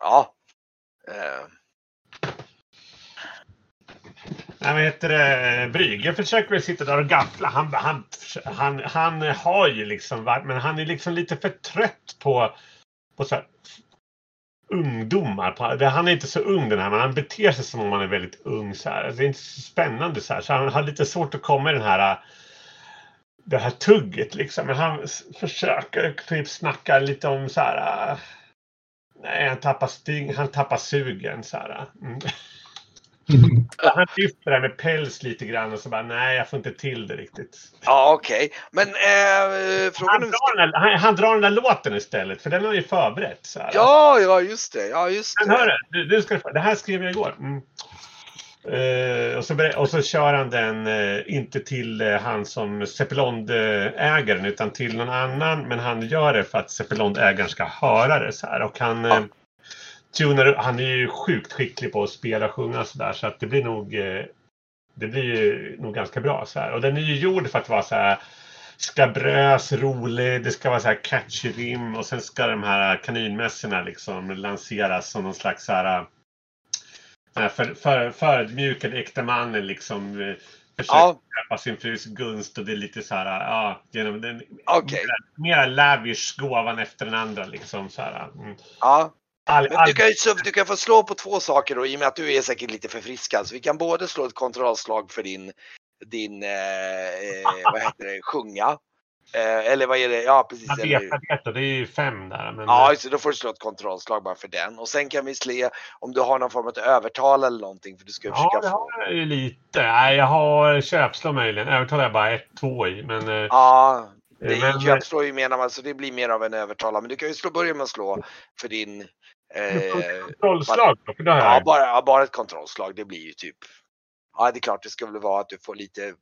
ja. eh, Nej, heter det? Brygge försöker väl sitta där och gaffla. Han, han, han, han har ju liksom varit, men han är liksom lite för trött på, på så här, ungdomar. På, han är inte så ung den här, men han beter sig som om han är väldigt ung. Så här. Det är inte så spännande så här. Så han har lite svårt att komma i den här det här tugget liksom. Men han försöker typ snacka lite om så här. Äh, nej, han tappar, sting, han tappar sugen så här. Mm. Han lyfter det här med päls lite grann och så bara nej, jag får inte till det riktigt. ja okej, men eh, frågan Han drar, den där, han, han drar den där låten istället, för den har ju förberett. Så här. Ja, ja just det, ja just Men det. hörru, du, du ska, det här skrev jag igår. Mm. Eh, och, så, och så kör han den eh, inte till eh, han som Cepelond-ägaren utan till någon annan. Men han gör det för att Cepelond-ägaren ska höra det. Så här. Och han, eh, tunar, han är ju sjukt skicklig på att spela och sjunga så där. Så att det blir nog, eh, det blir ju nog ganska bra. Så här. Och den är ju gjord för att vara så här skabrös, rolig, det ska vara så här catchy rim och sen ska de här kaninmässorna liksom lanseras som någon slags så här den här för, för, äkta mannen liksom eh, försöker Ja, köpa sin frus gunst och det är lite så här, ja, genom den okej. mer lavish gåvan efter den andra liksom så här. Mm. Ja. All, Men all, du kan, du kan få slå på två saker då, i och med att du är säkert lite förfriskad. Så vi kan både slå ett kontrollslag för din din, eh, eh, vad heter det, sjunga. Eh, eller vad är det? Ja precis. Jag eller- vet, jag vet, det är ju fem där. Men, Ja, så då får du slå ett kontrollslag bara för den. Och sen kan vi se om du har någon form av övertal eller någonting för du ska ja, försöka det få. har jag ju lite. Nej, jag har köpslå möjligen. Övertal har jag bara ett, två i. Men, eh, Ja, det men, är köpslå ju menar man så det blir mer av en övertalare. Men du kan ju slå, börja med att slå för din... Eh, kontrollslag då, för det jag. ja, bara, ja, bara ett kontrollslag. Det blir ju typ... Ja, det är klart det ska väl vara att du får lite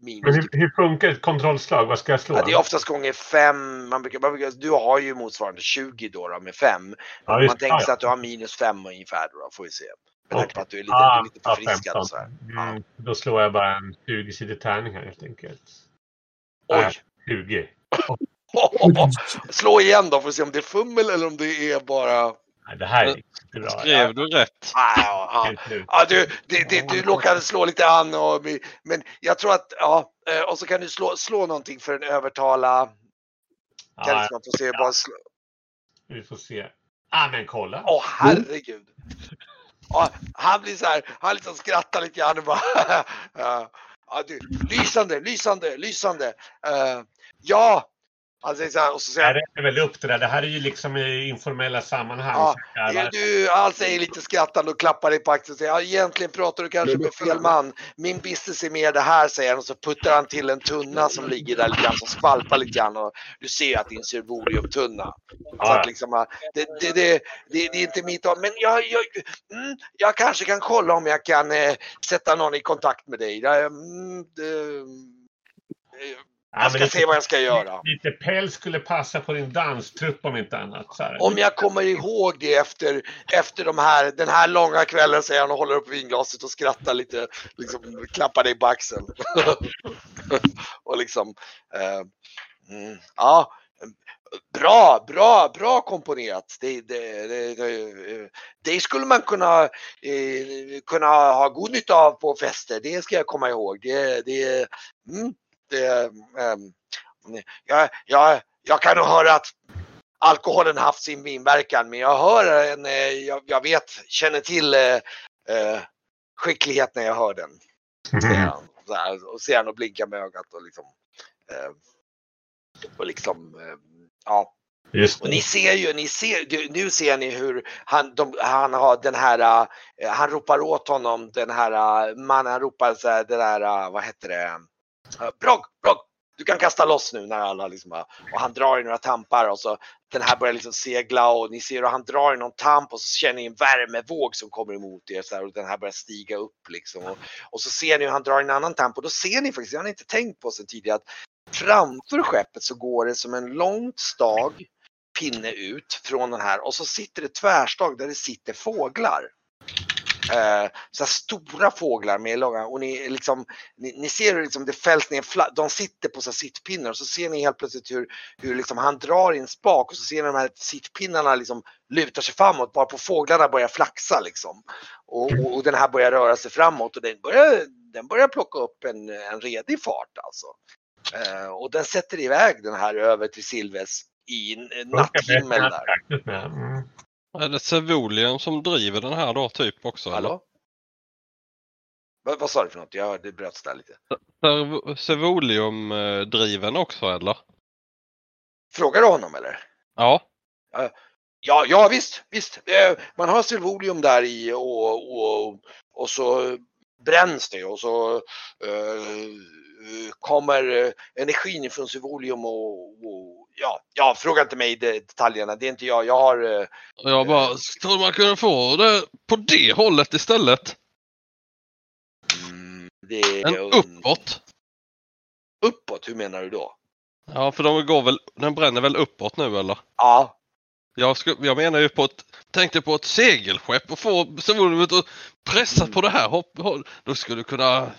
minus. Men hur, hur funkar ett kontrollslag? Vad ska jag slå? Ja, det är oftast gånger fem. Man brukar, man brukar, du har ju motsvarande 20 då, då med fem. ja, Man tänker sig ja. att du har minus fem ungefär då, får vi se. Med tanke på att du är lite, Ah, lite förfriskad 15. och så här. Mm, Då slår jag bara en 20-sidig tärning här helt enkelt. Oj! Nej. 20. Slå igen då för att se om det är fummel eller om det är bara... Nej, det här är inte bra. Skrev du rätt? Ah, ja, ja. Ja, du, det, det, du råkade slå lite an och, men jag tror att, ja, eh, och så kan du slå, slå någonting för en övertala. Kan Ja, få se, bara slå. vi får se. Ah, men kolla. Åh herregud. Ja, han blir så här, han liksom skrattar lite grann och bara, ja, ja, du, lysande, lysande, lysande. Eh, ja, han säger så här och så säger Jag räknar väl upp det där. Det här är ju liksom i informella sammanhang. Ja, va? Du, han säger lite skrattande och klappar dig på axeln och säger ja, egentligen pratar du kanske med fel man. Min business är mer det här säger han och så puttar han till en tunna som ligger där lite grann som skvalpar lite grann och du ser att det är en servoriumtunna. Så Ja, att liksom, det, det, det, det, det är inte mitt men jag, jag, mm, jag kanske kan kolla om jag kan eh, sätta någon i kontakt med dig. Mm, det, jag ska lite- se vad jag ska göra. Lite päls skulle passa på din danstrupp om inte annat. Om jag kommer ihåg det efter, efter de här, den här långa kvällen säger han och håller upp vinglaset och skrattar lite, liksom klappar dig på axeln. och liksom, eh, mm, ja, bra, bra, bra komponerat. Det, det, det, det, skulle man kunna, eh, kunna ha god nytta av på fester, det ska jag komma ihåg. Det, det, mm, jag, jag, jag kan nog höra att alkoholen haft sin inverkan men jag hör en, eh, jag, jag vet, känner till eh, eh, skicklighet när jag hör den. Säger Mm. han. Så här, och ser han och blinkar med ögat och liksom eh, och liksom eh, ja. Och det. ni ser ju, ni ser, nu ser ni hur han, de, han har den här, eh, han ropar åt honom, den här mannen, han ropar så här, den här, eh, vad heter det, Brogg, Brogg, du kan kasta loss nu när alla liksom, bara- och han drar i några tampar och så den här börjar liksom segla och ni ser hur han drar i någon tamp och så känner ni en värmevåg som kommer emot er så här, och den här börjar stiga upp liksom. Och, och så ser ni hur han drar i en annan tamp och då ser ni faktiskt, jag har inte tänkt på sen tidigare, att framför skeppet så går det som en långt stag pinne ut från den här och så sitter det tvärstag där det sitter fåglar. Eh, så stora fåglar med långa och ni liksom ni, ni ser hur liksom det fälls ner, fla- de sitter på så sittpinnar och så ser ni helt plötsligt hur, hur liksom han drar i en spak och så ser ni de här sittpinnarna liksom lutar sig framåt bara på fåglarna börjar flaxa liksom. Och, och, och den här börjar röra sig framåt och den börjar, den börjar plocka upp en, en redig fart alltså. Eh, och den sätter iväg den här över till Silves i en en natthimmel där. Är det Sevolium som driver den här då typ också? eller? Hallå? Vad, vad sa du för något? Jag det bröts där lite. Sevolium-driven också eller? Frågar du honom eller? Ja. Ja, ja visst, visst. Eh, Man har silvolium där i och, och, och så bränns det och så eh, kommer eh, energin från silvolium och, och ja, ja, fråga inte mig de- detaljerna. Det är inte jag. Jag har eh, jag bara, tror man kunde få det på det hållet istället? mm, det En uppåt? Uppåt, hur menar du då? Ja, för de går väl, den bränner väl uppåt nu eller? Ja, Jag, sku, jag menar ju på ett, tänkte på ett segelskepp och få Sevoliumet att pressa på det här hopp, hopp- Då skulle det kunna,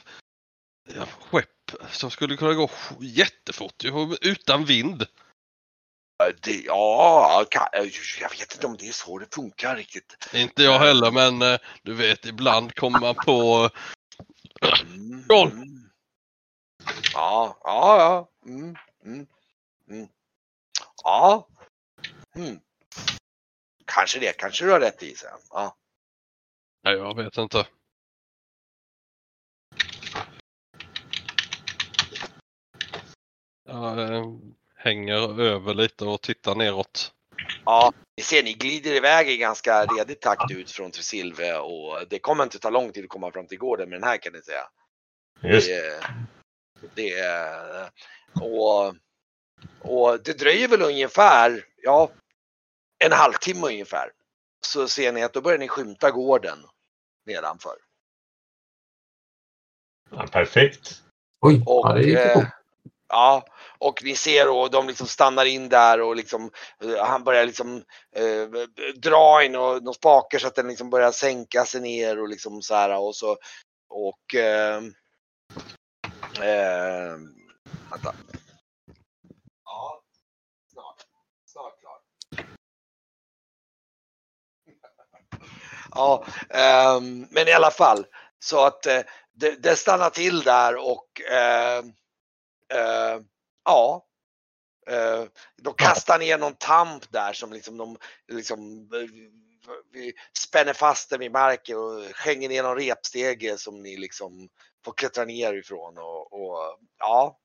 ja, skepp som skulle kunna gå jättefort utan vind. det, ja, kan, jag vet inte om det är så det funkar riktigt. Inte jag heller men eh, du vet ibland kommer man på Mm, mm. Ja, ja, ja. Mm, mm, mm. Ja. Mm. Kanske det, kanske du har rätt i sen. Ja. Nej, jag vet inte. Jag eh, hänger över lite och tittar neråt. Ja, ni ser ni glider iväg i ganska redig takt ut från Tresilve och det kommer inte ta lång tid att komma fram till gården med den här kan ni säga. Just Det, det är- och, och det dröjer väl ungefär, ja, en halvtimme ungefär. Så ser ni att då börjar ni skymta gården nedanför. ja, perfekt. Oj, Och, ja, det gick eh, ja, och ni ser och de liksom stannar in där och liksom eh, han börjar liksom eh, dra i några några spakar så att den liksom börjar sänka sig ner och liksom så här och så och eh, eh, vänta. Ja, snart. Snart klar. Ja, ehm, men i alla fall så att eh, det, det stannar till där och eh, eh, ja. Eh, de kastar ner någon tamp där som liksom de liksom vi spänner fast den vid marken och hänger ner någon repstege som ni liksom får klättra ner ifrån och, och ja.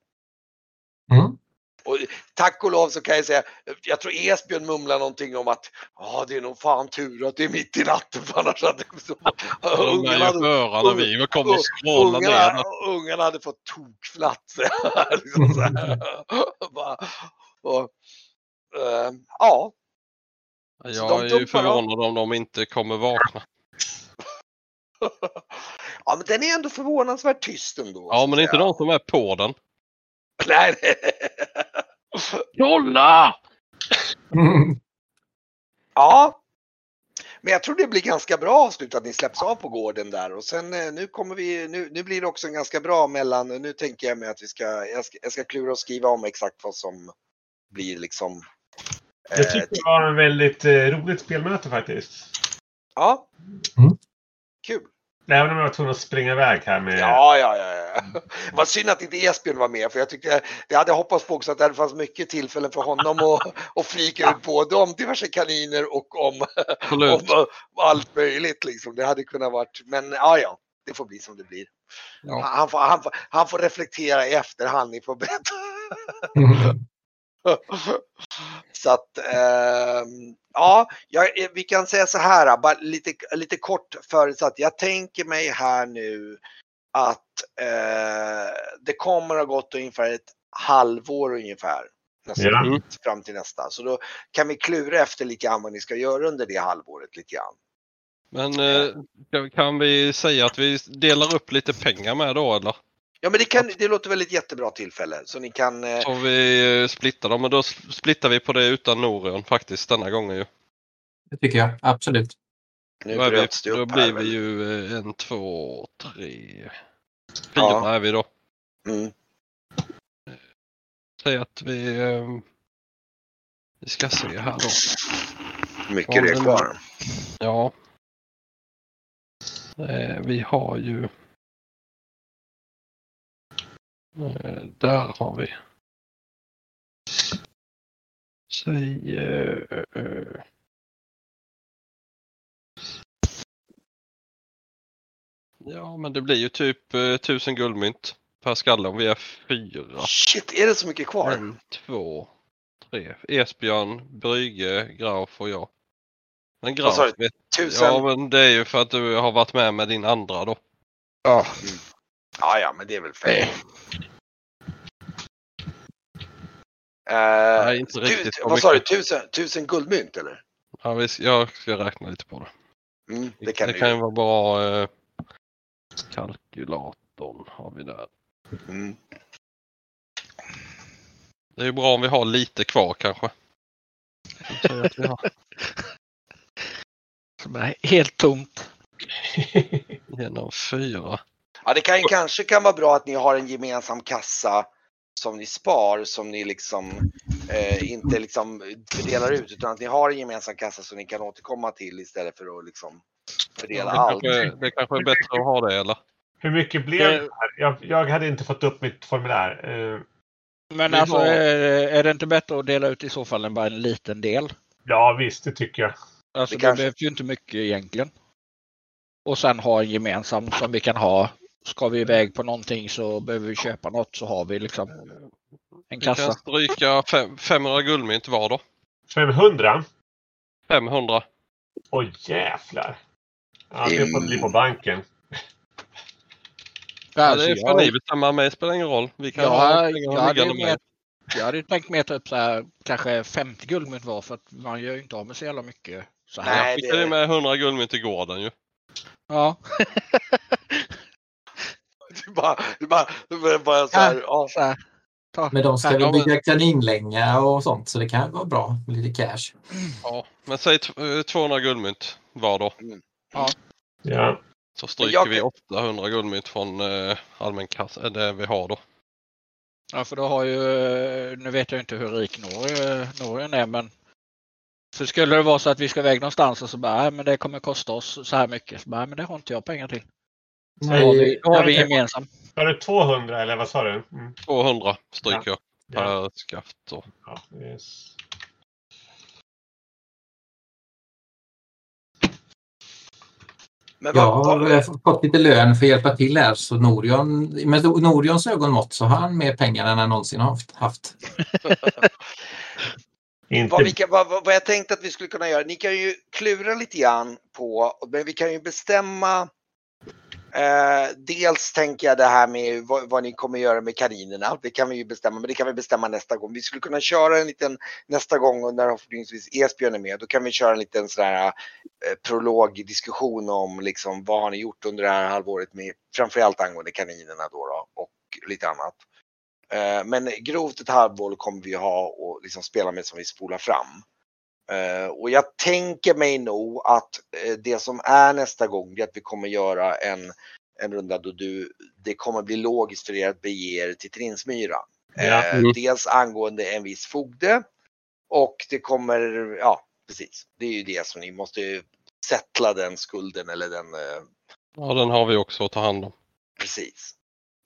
Mm. Och tack och lov så kan jag säga, jag tror Esbjörn mumlar någonting om att ja det är nog fan tur att det är mitt i natten för annars hade så, är ungarna hade, vi kom och ungarna, ungarna hade fått tokflatt. liksom så här. Bara, och, eh, ja, Jag är ju förvånad om de inte kommer vakna. ja, men den är ändå förvånansvärt tyst ändå. Ja, men inte säga. de som är på den. Nej, nej. Kolla! Ja. Men jag tror det blir ganska bra avslut att ni släpps av på gården där och sen eh, nu kommer vi, nu, nu blir det också en ganska bra mellan, nu tänker jag mig att vi ska, jag ska, jag ska klura och skriva om exakt vad som blir liksom. Jag eh, tycker det var en väldigt eh, roligt spelmöte faktiskt. Ja. Mm. Kul. Även om jag var tvungen att springa iväg här med... Ja, ja, ja. ja. Vad synd att inte Esbjörn var med för jag tyckte, jag hade hoppats på också att det fanns mycket tillfällen för honom att, att flika ut både om diverse kaniner och om, om allt möjligt liksom. Det hade kunnat varit, men ja, ja, det får bli som det blir. Ja. Han, får, han, får, han får reflektera i efterhand, ni får berätta. Så att, ehm, ja, jag, vi kan säga så här, bara lite, lite kort förutsatt. Jag tänker mig här nu att eh, det kommer att ha gått ungefär ett halvår ungefär. Nästan, Ja. Mm. Fram till nästa. Så då kan vi klura efter lite grann vad ni ska göra under det halvåret lite grann. Men eh, kan- kan vi säga att vi delar upp lite pengar med då eller? Ja men det, kan, det låter väl ett jättebra tillfälle. Så ni kan, eh, Så vi eh, splittar dem, men då splittar vi på det utan Norion faktiskt denna gången ju. Det tycker jag absolut. nu Då, är vi, då blir här. vi väl. ju eh, en, två, tre, fyra Ja. är vi då. Mm. Säg att vi, eh, vi ska se här då. Mycket det är men- kvar. Ja. Eh, vi har ju... Eh, där har vi. Säg... Eh, eh, ja, men det blir ju typ eh, tusen guldmynt per skalle om vi är fyra. Shit, är det så mycket kvar? En, två, tre. Esbjörn, Brygge, Grauf och jag. Men Vad sa vet Tusen? Ja, men det är ju för att du har varit med med din andra då. Ja, Ja, ja, men det är väl. Nej, Uh, inte riktigt vad sa du, tusen, tusen guldmynt eller? Ja, vi, jag ska räkna lite på det. Mm, det kan det du kan ju. vara bra. Eh, kalkylatorn har vi där. Mm. Det är ju bra om vi har lite kvar kanske. Att vi har som är helt tomt. genom fyra. Ja, det kan ju kanske kan vara bra att ni har en gemensam kassa som ni spar som ni liksom eh, inte liksom fördelar ut utan att ni har en gemensam kassa som ni kan återkomma till istället för att liksom fördela Det allt. kanske, det kanske är bättre att ha det eller? Hur mycket blev det här? Jag, jag hade inte fått upp mitt formulär. Eh, Men alltså har- är, är det inte bättre att dela ut i så fall än bara en liten del? ja visst, det tycker jag. Alltså Det det, kanske- behövs ju inte mycket egentligen. Och sen ha en gemensam som vi kan ha. Ska vi iväg på någonting så behöver vi köpa något så har vi liksom. En Vi kan kassa. stryka fem, 500 guldmynt var då. 500? 500. Oj jävlar. Ja, det får bli på banken. Ja, Alltså, det får jag, ni bestämma. Mig spelar ingen roll. Vi kan Ja, ha jag hade med. jag hade ju tänkt mer typ så här, kanske 50 guldmynt var för att man gör ju inte av med så jävla mycket. Så här. Nej. Jag skickade det- med 100 guldmynt till gården ju. Ja. Du bara, du bara, du bara, bara så här, ja. Så här. Ta. Men de ska Ja, väl men- bygga kaninlänga och sånt så det kan vara bra med lite cash. Ja, men säg t- eh, 200 guldmynt var då. Ja. Så stryker jag vi kan- 800 guldmynt från eh, allmän kassa, eh, det vi har då. Ja, för då har ju, nu vet jag inte hur rik Norge, Norge är, men för skulle det vara så att vi ska iväg någonstans och så bara, nej men det kommer kosta oss så här mycket. Så bara, "Nej, men det har inte jag pengar till. Då har vi, då har vi gemensamt. Var det 200 eller vad sa du? Mm. 200 stryker jag Ja. per skaft. Då. Ja, yes. Men Jag har eh, fått lite lön för att hjälpa till här så Norion, med Norions ögonmått så har han mer pengar än han någonsin har haft- haft. Vad, vi kan, vad vad jag tänkte att vi skulle kunna göra, ni kan ju klura lite grann på, men vi kan ju bestämma Eh, dels tänker jag det här med vad, vad ni kommer göra med kaninerna. Det kan vi ju bestämma, men det kan vi bestämma nästa gång. Vi skulle kunna köra en liten nästa gång och när förhoppningsvis Esbjörn är med. Då kan vi köra en liten sån här eh, prologdiskussion om liksom vad har ni gjort under det här halvåret med framförallt angående kaninerna då, då och lite annat. Eh, men grovt ett halvår kommer vi ha och liksom spela med som vi spolar fram. Eh, och jag tänker mig nog att eh, det som är nästa gång är att vi kommer göra en, en runda då du, det kommer bli logiskt för er att bege er till Trinsmyra. Ja. Eh, Mm. Dels angående en viss fogde och det kommer, ja precis, det är ju det som ni måste ju settla den skulden eller den, Ja, den har vi också att ta hand om. precis.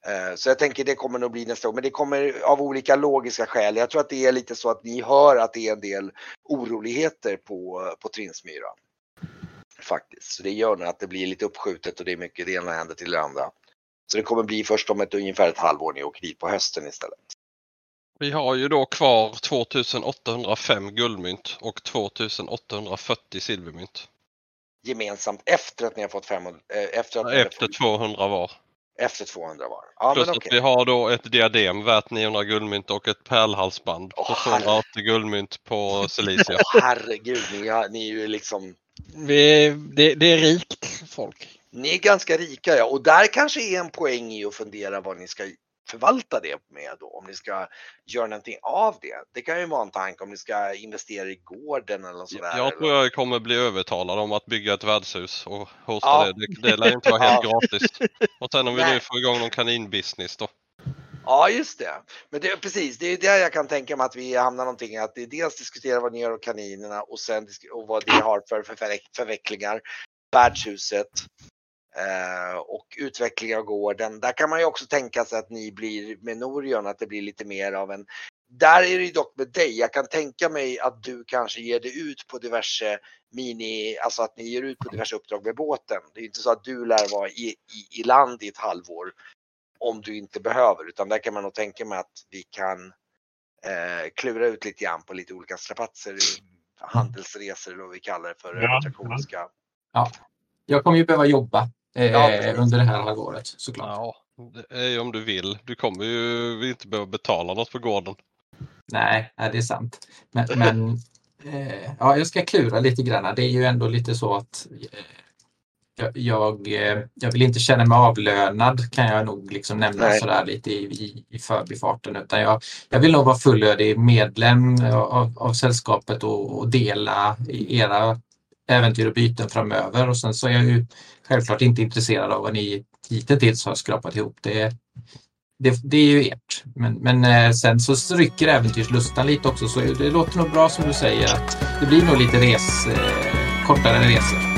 Eh, Så jag tänker det kommer nog bli nästa gång, men det kommer av olika logiska skäl. Jag tror att det är lite så att ni hör att det är en del oroligheter på, på Trinsmyra. Faktiskt, så det gör nog att det blir lite uppskjutet och det är mycket det ena händer till det andra. Så det kommer bli först om ett ungefär ett halvår ni åker dit på hösten istället. Vi har ju då kvar 2805 guldmynt och 2840 silvermynt. Gemensamt efter att ni har fått 500, eh, efter att Efter fått, 200 var. Efter 200 var. Ja Plus men att okej. vi har då ett diadem värt 900 guldmynt och ett pärlhalsband på Åh, herre. 280 guldmynt på Celicia. Åh herregud, ni, har, ni är ju liksom Vi, det, det är rikt folk. Ni är ganska rika ja, och där kanske är en poäng i att fundera vad ni ska förvalta det med då, om ni ska göra någonting av det. Det kan ju vara en tanke om ni ska investera i gården eller sådär. Jag tror jag kommer bli övertalad om att bygga ett värdshus och hosta Ja. det. det. Det lär inte vara helt gratis. Och sen om vi nu får igång någon kaninbusiness då. Ja, just det. Men det precis, det är där jag kan tänka mig att vi hamnar någonting, att det är dels diskutera vad ni gör av kaninerna och sen och vad det har för- förvecklingar. Värdshuset eh, och utveckling av gården. Där kan man ju också tänka sig att ni blir med Norion, att det blir lite mer av en där är det ju dock med dig. Jag kan tänka mig att du kanske ger dig ut på diverse mini, alltså att ni ger ut på diverse uppdrag med båten. Det är inte så att du lär vara i, i, i land i ett halvår om du inte behöver, utan där kan man nog tänka mig att vi kan eh, klura ut lite grann på lite olika strapatser, handelsresor eller vad vi kallar det för. Ja, attraktionsska. Jag kommer ju behöva jobba Ja, precis. under det här halvåret såklart. Ja, det är ju om du vill. Du kommer ju inte behöva betala något på gården. Nej, nej, det är sant. Men, men eh, ja, jag ska klura lite grann. Det är ju ändå lite så att eh, jag, jag, eh, jag vill inte känna mig avlönad kan jag nog liksom nämna Nej. sådär lite i, i, i förbifarten. Utan jag, jag vill nog vara fullödig medlem av, av sällskapet och, och dela era äventyr och byten framöver. Och sen så är jag ju självklart inte intresserad av vad ni hittills har skrapat ihop. Det, det, det är ju ert. Men, men eh, sen så rycker äventyrslustan lite också så det låter nog bra som du säger att det blir nog lite res, eh, kortare resor.